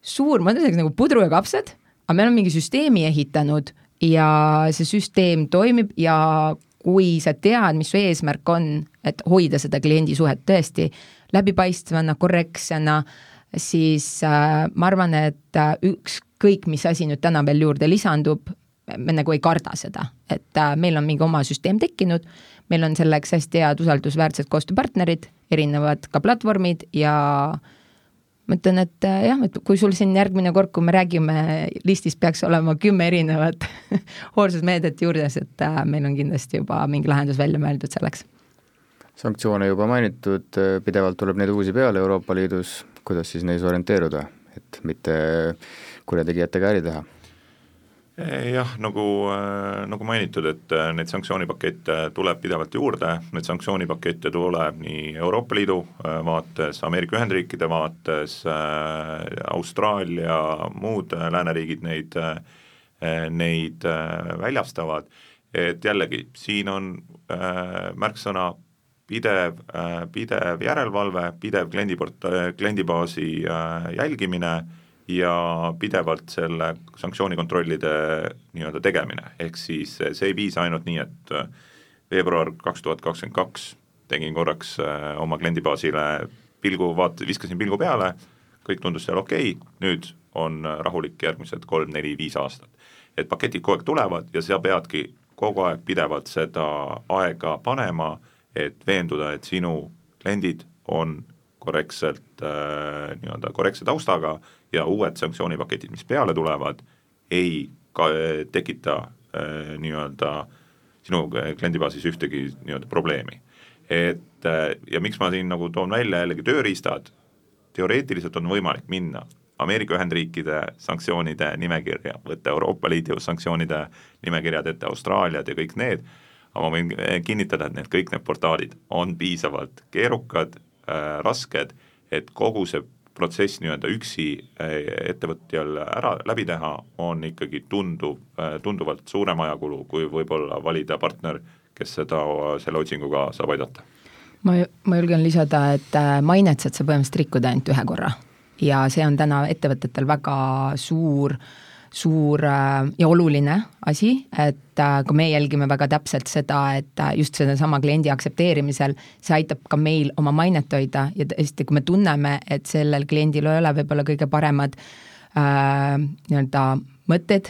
suur, ma ütleks nagu pudru ja kapsad, aga me oleme mingi süsteemi ehitanud ja see süsteem toimib ja kui sa tead, mis su eesmärk on, et hoida seda kliendisuhet tõesti läbipaistvana, korrektsena, siis äh, ma arvan, et äh, ükskõik, mis asi nüüd täna veel juurde lisandub, me nagu ei karda seda, et äh, meil on mingi oma süsteem tekkinud, meil on selleks hästi head usaldusväärsed koostööpartnerid, erinevad ka platvormid ja äh, ma ütlen, et äh, jah, et kui sul siin järgmine kord, kui me räägime listist, peaks olema kümme erinevat hoolsusmeedet juures, et äh, meil on kindlasti juba mingi lahendus välja mõeldud selleks. sanktsioone juba mainitud, pidevalt tuleb neid uusi peale Euroopa Liidus, kuidas siis neis orienteeruda, et mitte kurjategijatega äri teha jah, nagu, äh, nagu mainitud, et äh, neid sanktsioonipakette tuleb pidevalt juurde, neid sanktsioonipakette tuleb nii Euroopa Liidu äh, vaates, Ameerika Ühendriikide vaates, Austraalia, muud lääneriigid neid, neid väljastavad, et jällegi, siin on märksõna pidev, pidev järelevalve, pidev kliendiport-, kliendibaasi jälgimine ja pidevalt selle sanktsioonikontrollide nii-öelda tegemine, ehk siis see ei piisa ainult nii, et äh, veebruar kaks tuhat kakskümmend kaks tegin korraks äh, oma kliendibaasile pilgu, vaat-, viskasin pilgu peale, kõik tundus seal okei okay,, nüüd on rahulik järgmised kolm, neli, viis aastat. et paketid kogu aeg tulevad ja sa peadki kogu aeg pidevalt seda aega panema, et veenduda, et sinu kliendid on korrektselt äh, nii-öelda korrektse taustaga ja uued sanktsioonipaketid, mis peale tulevad, ei ka tekita äh, nii-öelda sinu kliendibaasis ühtegi nii-öelda probleemi. et äh, ja miks ma siin nagu toon välja jällegi tööriistad, teoreetiliselt on võimalik minna Ameerika Ühendriikide sanktsioonide nimekirja, võtta Euroopa Liidu sanktsioonide nimekirjad ette, Austraaliad ja kõik need, aga ma võin kinnitada, et need kõik need portaalid on piisavalt keerukad äh,, rasked, et kogu see protsess nii-öelda üksi äh, ettevõtjal ära, läbi teha, on ikkagi tunduv, äh, tunduvalt suurem ajakulu, kui võib-olla valida partner, kes seda, selle otsinguga saab aidata. ma, ma julgen lisada, et äh, mainet saad sa põhimõtteliselt rikkuda ainult ühe korra ja see on täna ettevõtetel väga suur suur ja oluline asi, et ka me jälgime väga täpselt seda, et just sedasama kliendi aktsepteerimisel, see aitab ka meil oma mainet hoida ja tõesti, kui me tunneme, et sellel kliendil ei ole võib-olla kõige paremad äh, nii-öelda mõtted,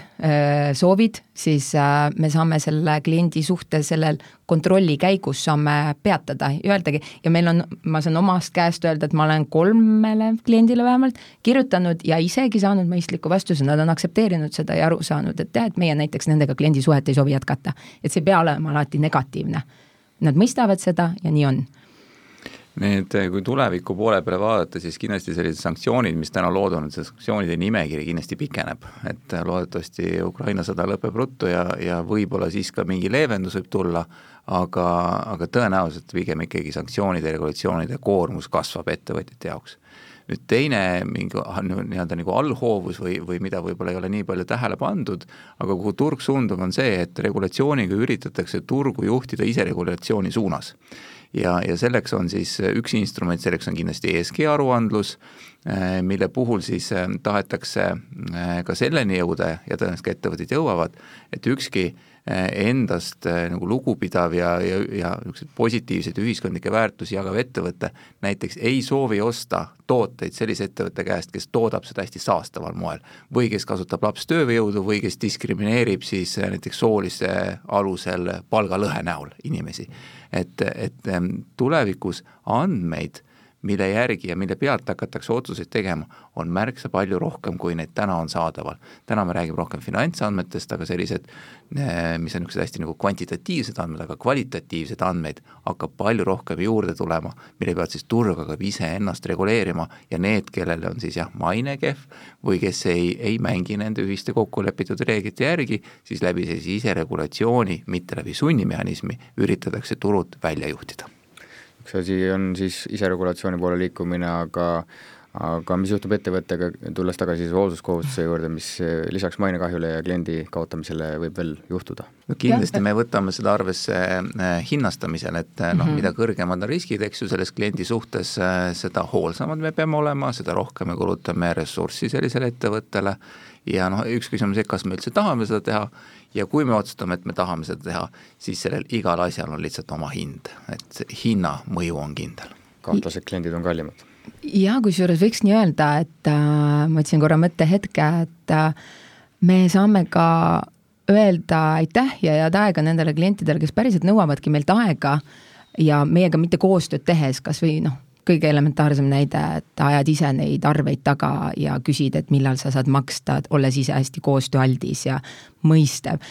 soovid, siis äh, me saame selle kliendi suhte sellel kontrolli käigus saame peatada ja öeldagi ja meil on, ma saan omast käest öelda, et ma olen kolmele kliendile vähemalt kirjutanud ja isegi saanud mõistliku vastuse, nad on aktsepteerinud seda ja aru saanud, et jah, et meie näiteks nendega kliendisuhet ei soovi jätkata. et see ei pea olema alati negatiivne. Nad mõistavad seda ja nii on Need, kui tuleviku poole peale vaadata, siis kindlasti sellised sanktsioonid, mis täna loodud on, see sanktsioonide nimekiri kindlasti pikeneb, et loodetavasti Ukraina sõda lõpeb ruttu ja, ja võib-olla siis ka mingi leevendus võib tulla, aga, aga tõenäoliselt pigem ikkagi sanktsioonide ja regulatsioonide koormus kasvab ettevõtjate jaoks. nüüd teine mingi nii-öelda nagu allhoovus või, või mida võib-olla ei ole nii palju tähele pandud, aga kuhu turg suundub, on see, et regulatsiooniga üritatakse turgu juhtida iseregulatsiooni suunas ja, ja selleks on siis äh, üks instrument, selleks on kindlasti ESG aruandlus, äh, mille puhul siis äh, tahetakse ka selleni jõuda ja tõenäoliselt ka ettevõtted jõuavad, et ükski endast nagu lugupidav ja, ja, ja niisuguseid positiivseid ühiskondlikke väärtusi jagav ettevõte näiteks ei soovi osta tooteid sellise ettevõtte käest, kes toodab seda hästi saastaval moel. Või kes kasutab lapstööjõudu või kes diskrimineerib siis näiteks soolise alusel palgalõhe näol inimesi. Et, et tulevikus andmeid mille järgi ja mille pealt hakatakse otsuseid tegema, on märksa palju rohkem, kui neid täna on saadaval. täna me räägime rohkem finantsandmetest, aga sellised, eh, mis on niisugused hästi nagu kvantitatiivsed andmed, aga kvalitatiivseid andmeid hakkab palju rohkem juurde tulema, mille pealt siis turg hakkab iseennast reguleerima ja need, kellel on siis jah, maine kehv või kes ei, ei mängi nende ühiste kokkulepitud reeglite järgi, siis läbi sellise iseregulatsiooni, mitte läbi sunnimehhanismi, üritatakse turud välja juhtida üks asi on siis iseregulatsiooni poole liikumine, aga aga mis juhtub ettevõttega, tulles tagasi siis hoolsuskohustuse juurde, mis lisaks mainekahjule ja kliendi kaotamisele võib veel juhtuda? no kindlasti me võtame seda arvesse äh, hinnastamisel, et noh mm -hmm., mida kõrgemad on riskid, eks ju, selles kliendi suhtes, äh, seda hoolsamad me peame olema, seda rohkem me kulutame ressurssi sellisele ettevõttele ja noh, üks küsimus, et kas me üldse tahame seda teha ja kui me otsustame, et me tahame seda teha, siis sellel igal asjal on lihtsalt oma hind, et hinna mõju on kindel. kahtlased kliendid on kallimad. ja kusjuures võiks nii öelda, et äh, ma võtsin korra mõttehetke, et äh, me saame ka öelda aitäh ja head aega nendele klientidele, kes päriselt nõuavadki meilt aega ja meiega mitte koostööd tehes, kas või noh, kõige elementaarsem näide, et ajad ise neid arveid taga ja küsid, et millal sa saad maksta, olles ise hästi koostööaldis ja mõistev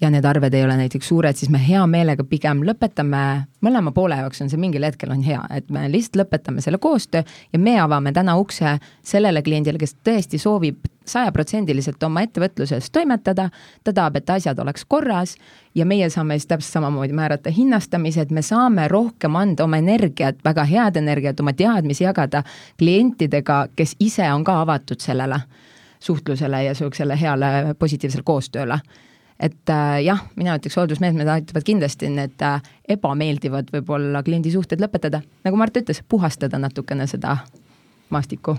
ja need arved ei ole näiteks suured, siis me hea meelega pigem lõpetame, mõlema poole jaoks on see mingil hetkel on hea, et me lihtsalt lõpetame selle koostöö ja me avame täna ukse sellele kliendile, kes tõesti soovib sajaprotsendiliselt oma ettevõtluses toimetada, ta tahab, et asjad oleks korras ja meie saame siis täpselt samamoodi määrata hinnastamise, et me saame rohkem anda oma energiat, väga head energiat, oma teadmisi jagada klientidega, kes ise on ka avatud sellele suhtlusele ja niisugusele heale positiivsele koostööle et äh, jah, mina ütleks, hooldusmeetmed aitavad kindlasti need äh, ebameeldivad võib-olla kliendisuhted lõpetada, nagu Mart ütles, puhastada natukene seda maastikku.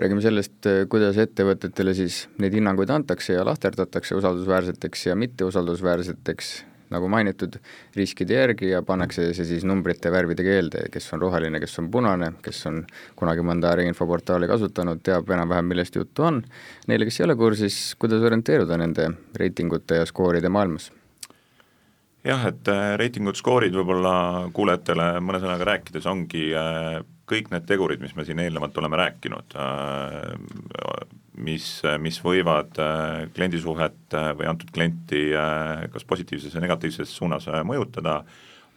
räägime sellest, äh, kuidas ettevõtetele siis neid hinnanguid antakse ja lahterdatakse usaldusväärseteks ja mitteusaldusväärseteks nagu mainitud, riskide järgi ja pannakse see siis numbrite, värvide keelde, kes on roheline, kes on punane, kes on kunagi mõnda äriinfoportaali kasutanud, teab enam-vähem, millest juttu on. Neile, kes ei ole kursis, kuidas orienteeruda nende reitingute ja skooride maailmas? Jah, et reitingud, skoorid võib-olla kuulajatele mõne sõnaga rääkides ongi kõik need tegurid, mis me siin eelnevalt oleme rääkinud, mis, mis võivad kliendisuhet või antud klienti kas positiivses või negatiivses suunas mõjutada,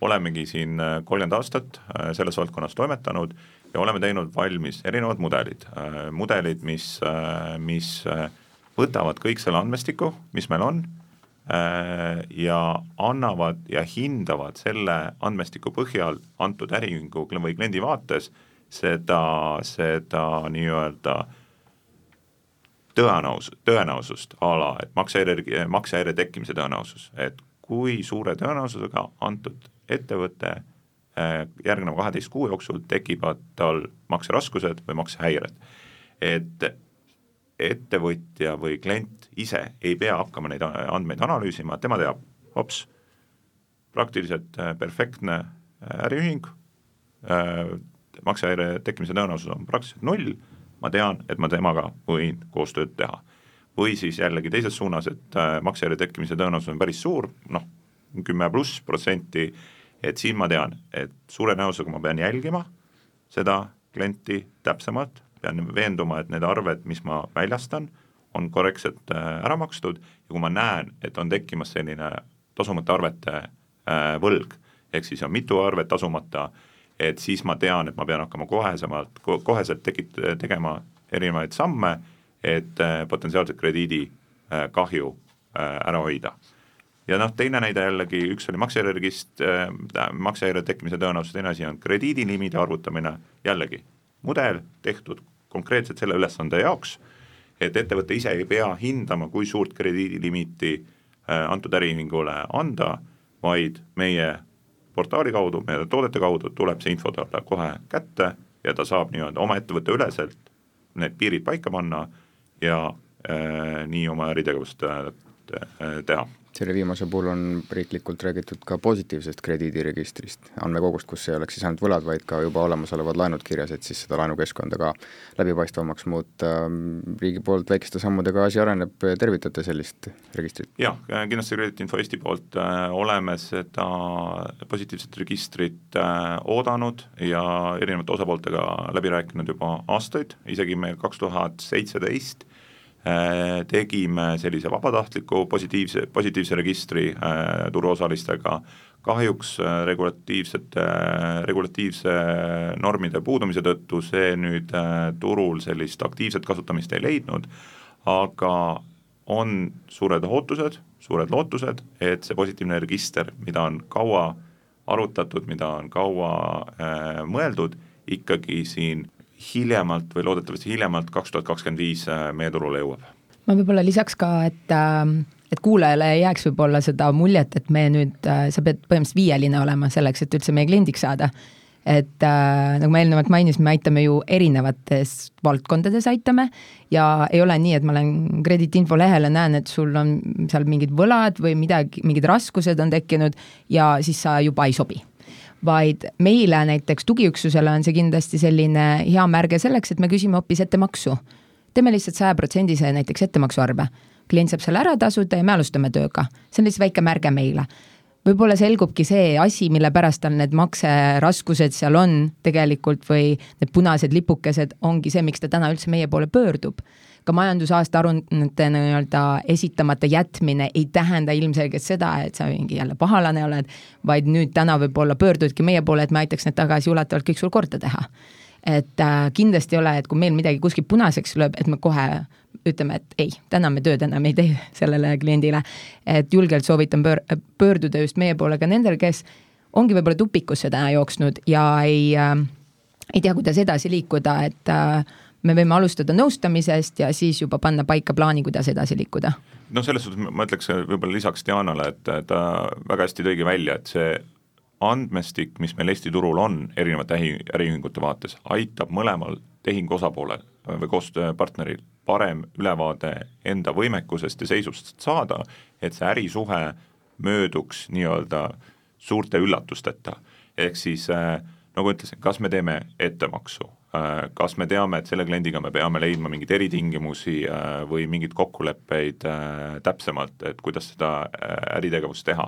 olemegi siin kolmkümmend aastat selles valdkonnas toimetanud ja oleme teinud valmis erinevad mudelid, mudelid, mis, mis võtavad kõik selle andmestiku, mis meil on, äh, ja annavad ja hindavad selle andmestiku põhjal antud äriühingu või kliendi vaates seda, seda nii-öelda tõenäos-, tõenäosust a la, et maksehäire, maksehäire tekkimise tõenäosus, et kui suure tõenäosusega antud ettevõte äh, järgneva kaheteist kuu jooksul tekivad tal makseraskused või maksehäired. et ettevõtja või klient ise ei pea hakkama neid andmeid analüüsima, tema teab, hops, praktiliselt äh, perfektne äh, äriühing äh,, maksehäire tekkimise tõenäosus on praktiliselt null, ma tean, et ma temaga võin koostööd teha. või siis jällegi teises suunas, et maksehäire tekkimise tõenäosus on päris suur, noh, kümme pluss protsenti, et siin ma tean, et suure tõenäosusega ma pean jälgima seda klienti täpsemalt, pean veenduma, et need arved, mis ma väljastan, on korrektselt äh, ära makstud ja kui ma näen, et on tekkimas selline tasumata arvete äh, võlg, ehk siis on mitu arvet tasumata, et siis ma tean, et ma pean hakkama kohesemalt, koheselt tekit-, tegema erinevaid samme, et äh, potentsiaalset krediidikahju ära hoida. Ja noh, teine näide jällegi, üks oli äh,, maksehäire tekkimise tõenäosus, teine asi on krediidilimiidi arvutamine, jällegi mudel tehtud konkreetselt selle ülesande jaoks, et ettevõte ise ei pea hindama, kui suurt krediidilimiiti äh, antud äriühingule anda, vaid meie portaali kaudu, meie toodete kaudu tuleb see info talle kohe kätte ja ta saab nii-öelda oma ettevõtte üleselt need piirid paika panna ja äh, nii oma äritegevust äh, teha selle viimase puhul on riiklikult räägitud ka positiivsest krediidiregistrist, andmekogust, kus ei oleks siis ainult võlad, vaid ka juba olemasolevad laenud kirjas, et siis seda laenukeskkonda ka läbipaistvamaks muuta. riigi poolt väikeste sammudega asi areneb, tervitate sellist registrit? jah, kindlasti Credit Info Eesti poolt äh, oleme seda positiivset registrit äh, oodanud ja erinevate osapooltega läbi rääkinud juba aastaid, isegi me kaks tuhat seitseteist Äh, tegime sellise vabatahtliku positiivse, positiivse registri äh, turuosalistega, kahjuks äh, regulatiivsete, regulatiivse normide puudumise tõttu see nüüd turul sellist aktiivset kasutamist ei leidnud, aga on suured ootused, suured lootused, et see positiivne register, mida on kaua arutatud, mida on kaua äh, mõeldud, ikkagi siin hiljemalt või loodetavasti hiljemalt kaks tuhat kakskümmend viis äh, meie turule jõuab. ma võib-olla lisaks ka, et äh, et kuulajale ei jääks võib-olla seda muljet, et me nüüd, äh, sa pead põhimõtteliselt viieline olema selleks, et üldse meie kliendiks saada. et äh, nagu ma eelnevalt mainisin, me aitame ju erinevates valdkondades aitame ja ei ole nii, et ma lähen krediitinfo lehele, näen, et sul on seal mingid võlad või midagi, mingid raskused on tekkinud ja siis sa juba ei sobi vaid meile näiteks tugiüksusele on see kindlasti selline hea märge selleks, et me küsime hoopis ettemaksu. teeme lihtsalt sajaprotsendise näiteks ettemaksuarve. klient saab selle ära tasuda ja me alustame tööga. see on lihtsalt väike märge meile. võib-olla selgubki see asi, mille pärast tal need makseraskused seal on tegelikult või need punased lipukesed ongi see, miks ta täna üldse meie poole pöördub ka majandusaasta aruannete nii-öelda esitamata jätmine ei tähenda ilmselgelt seda, et sa mingi jälle pahalane oled, vaid nüüd täna võib-olla pöördudki meie poole, et me aitaks need tagasiulatuvalt kõik sul korda teha. et äh, kindlasti ei ole, et kui meil midagi kuskilt punaseks lööb, et me kohe ütleme, et ei, täna me tööd enam ei tee sellele kliendile. et julgelt soovitan pöör-, pöörduda just meie poole ka nendel, kes ongi võib-olla tupikusse täna jooksnud ja ei äh, ei tea, kuidas edasi liikuda, et äh, me võime alustada nõustamisest ja siis juba panna paika plaani, kuidas edasi liikuda. noh, selles suhtes ma ütleks võib-olla lisaks Dianale, et ta väga hästi tõigi välja, et see andmestik, mis meil Eesti turul on erinevate äri, äriühingute vaates, aitab mõlemal tehingu osapoolel või koostööpartneril parem ülevaade enda võimekusest ja seisust saada, et see ärisuhe mööduks nii-öelda suurte üllatusteta. ehk siis äh, nagu ütlesin, kas me teeme ettemaksu, Äh, kas me teame, et selle kliendiga me peame leidma mingeid eritingimusi äh, või mingeid kokkuleppeid äh, täpsemalt, et kuidas seda äritegevust teha.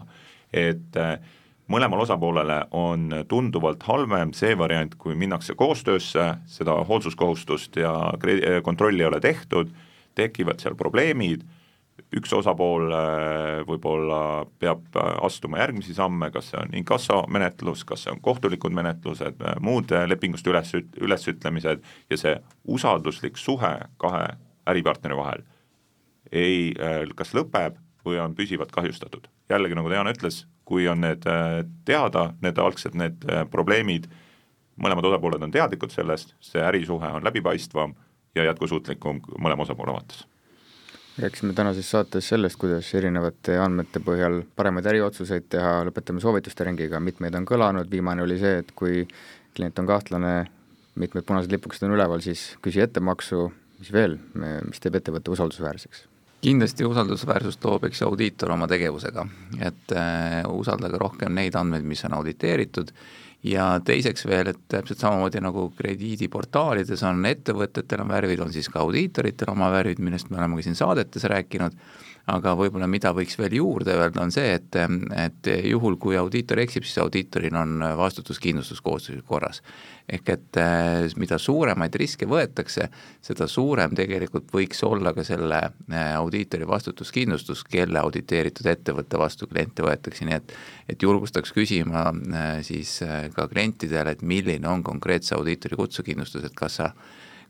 et äh, mõlemal osapoolele on tunduvalt halvem see variant, kui minnakse koostöösse, seda hoolsuskohustust ja kontrolli ei ole tehtud, tekivad seal probleemid, üks osapool äh, võib-olla peab äh, astuma järgmisi samme, kas see on inkassomenetlus, kas see on kohtulikud menetlused, äh, muud lepingust üles, ülesütlemised ja see usalduslik suhe kahe äripartneri vahel ei, kas lõpeb või on püsivalt kahjustatud. jällegi, nagu Diana ütles, kui on need teada, need algsed, need probleemid, mõlemad osapooled on teadlikud sellest, see ärisuhe on läbipaistvam ja jätkusuutlikum mõlema osapoole vaates rääkisime tänases saates sellest, kuidas erinevate andmete põhjal paremaid äriotsuseid teha, lõpetame soovituste ringiga, mitmeid on kõlanud, viimane oli see, et kui klient on kahtlane, mitmed punased lipukesed on üleval, siis küsi ettemaksu, mis veel, mis teeb ettevõtte usaldusväärseks? kindlasti usaldusväärsust loob, eks ju, audiitor oma tegevusega, et äh, usaldage rohkem neid andmeid, mis on auditeeritud ja teiseks veel, et täpselt samamoodi nagu krediidiportaalides on ettevõtetel on värvid, on siis ka audiitoritel oma värvid, millest me oleme ka siin saadetes rääkinud, aga võib-olla mida võiks veel juurde öelda, on see, et, et juhul, kui audiitor eksib, siis audiitoril on vastutuskindlustus kohustuslik korras. ehk et eh, mida suuremaid riske võetakse, seda suurem tegelikult võiks olla ka selle eh, audiitori vastutuskindlustus, kelle auditeeritud ettevõtte vastu kliente võetakse, nii et et julgustaks küsima eh, siis ka klientidele, et milline on konkreetse audiitori kutsukindlustus, et kas sa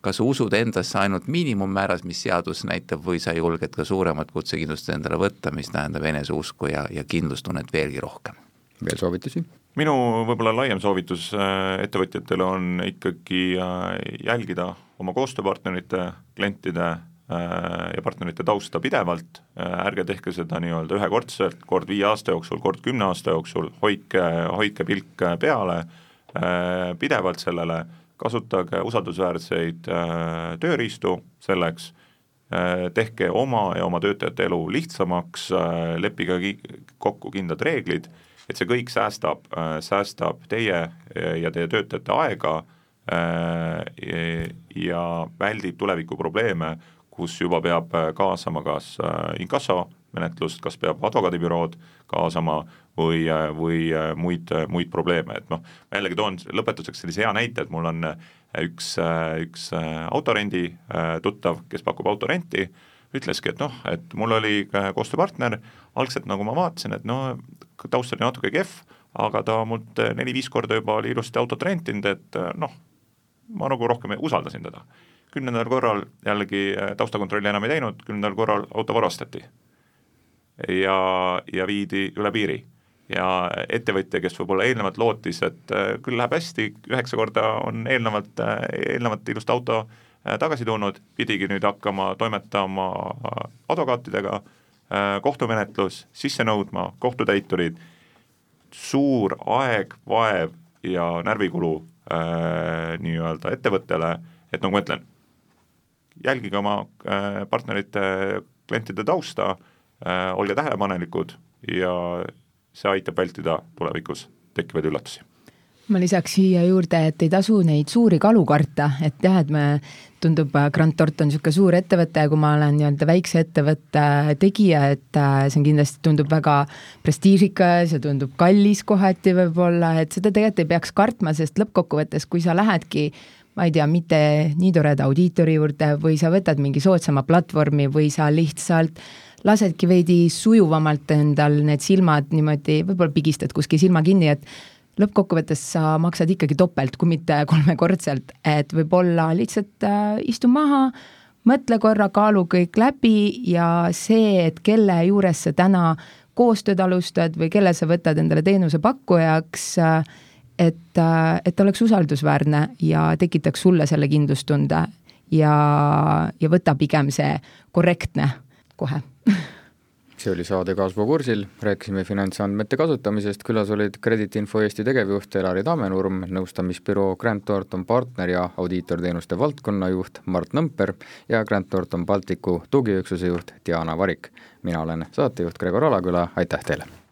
kas usud endasse ainult miinimummääras, mis seadus näitab, või sa julged ka suuremat kutsekindlust endale võtta, mis tähendab eneseusku ja, ja kindlustunnet veelgi rohkem. veel soovitusi? minu võib-olla laiem soovitus äh, ettevõtjatele on ikkagi äh, jälgida oma koostööpartnerite, klientide äh, ja partnerite tausta pidevalt, ärge tehke seda nii-öelda ühekordselt, kord viie aasta jooksul, kord kümne aasta jooksul, hoidke, hoidke pilk peale pidevalt sellele kasutage usaldusväärseid äh, tööriistu selleks, äh, tehke oma ja oma töötajate elu lihtsamaks, äh, leppige kokku kindlad reeglid, et see kõik säästab, säästab teie ja teie töötajate aega ja väldib tulevikuprobleeme, kus juba peab kaasama kas inkassomenetlust, kas peab advokaadibürood kaasama või, või muid, muid probleeme, et noh, ma jällegi toon lõpetuseks sellise hea näite, et mul on üks, üks autorendi tuttav, kes pakub autorenti, ütleski, et noh, et mul oli koostööpartner, algselt nagu ma vaatasin, et no taust oli natuke kehv, aga ta mult neli-viis korda juba oli ilusti autot rentinud, et noh, ma nagu rohkem usaldasin teda. kümnendal korral jällegi taustakontrolli enam ei teinud, kümnendal korral auto varastati. ja, ja viidi üle piiri ja ettevõtja, kes võib-olla eelnevalt lootis, et äh, küll läheb hästi, üheksa korda on eelnevalt, äh, eelnevalt ilusti auto äh, tagasi tulnud, pidigi nüüd hakkama toimetama advokaatidega, kohtumenetlus, sisse nõudma, kohtutäiturid, suur aeg, vaev ja närvikulu äh, nii-öelda ettevõttele, et nagu ma ütlen, jälgige oma äh, partnerite, klientide tausta äh,, olge tähelepanelikud ja see aitab vältida tulevikus tekkivaid üllatusi. Ma lisaks siia juurde, et ei tasu neid suuri kalu karta, et jah, et me, tundub, äh, Grant Thornton niisugune suur ettevõte ja kui ma olen nii-öelda väikse ettevõtte tegija, et äh, see on kindlasti, tundub väga prestiižikas ja tundub kallis kohati võib-olla, et seda tegelikult ei peaks kartma, sest lõppkokkuvõttes, kui sa lähedki ma ei tea, mitte nii toreda audiitori juurde või sa võtad mingi soodsama platvormi või sa lihtsalt lasedki veidi sujuvamalt endal need silmad niimoodi, võib-olla pigistad kuskil silma kinni, et lõppkokkuvõttes sa maksad ikkagi topelt, kui mitte kolmekordselt, et võib-olla lihtsalt äh, istu maha, mõtle korra, kaalu kõik läbi ja see, et kelle juures sa täna koostööd alustad või kelle sa võtad endale teenusepakkujaks äh,, et, äh, et oleks usaldusväärne ja tekitaks sulle selle kindlustunde ja, ja võta pigem see korrektne kohe see oli saade Kasvu kursil, rääkisime finantsandmete kasutamisest, külas olid Credit Info Eesti tegevjuht Elari Tamenurm, nõustamisbüroo Grant Thornton partner ja audiitorteenuste valdkonnajuht Mart Nõmper ja Grant Thornton Balticu tugiüksuse juht Diana Varik. mina olen saatejuht Gregor Alaküla, aitäh teile!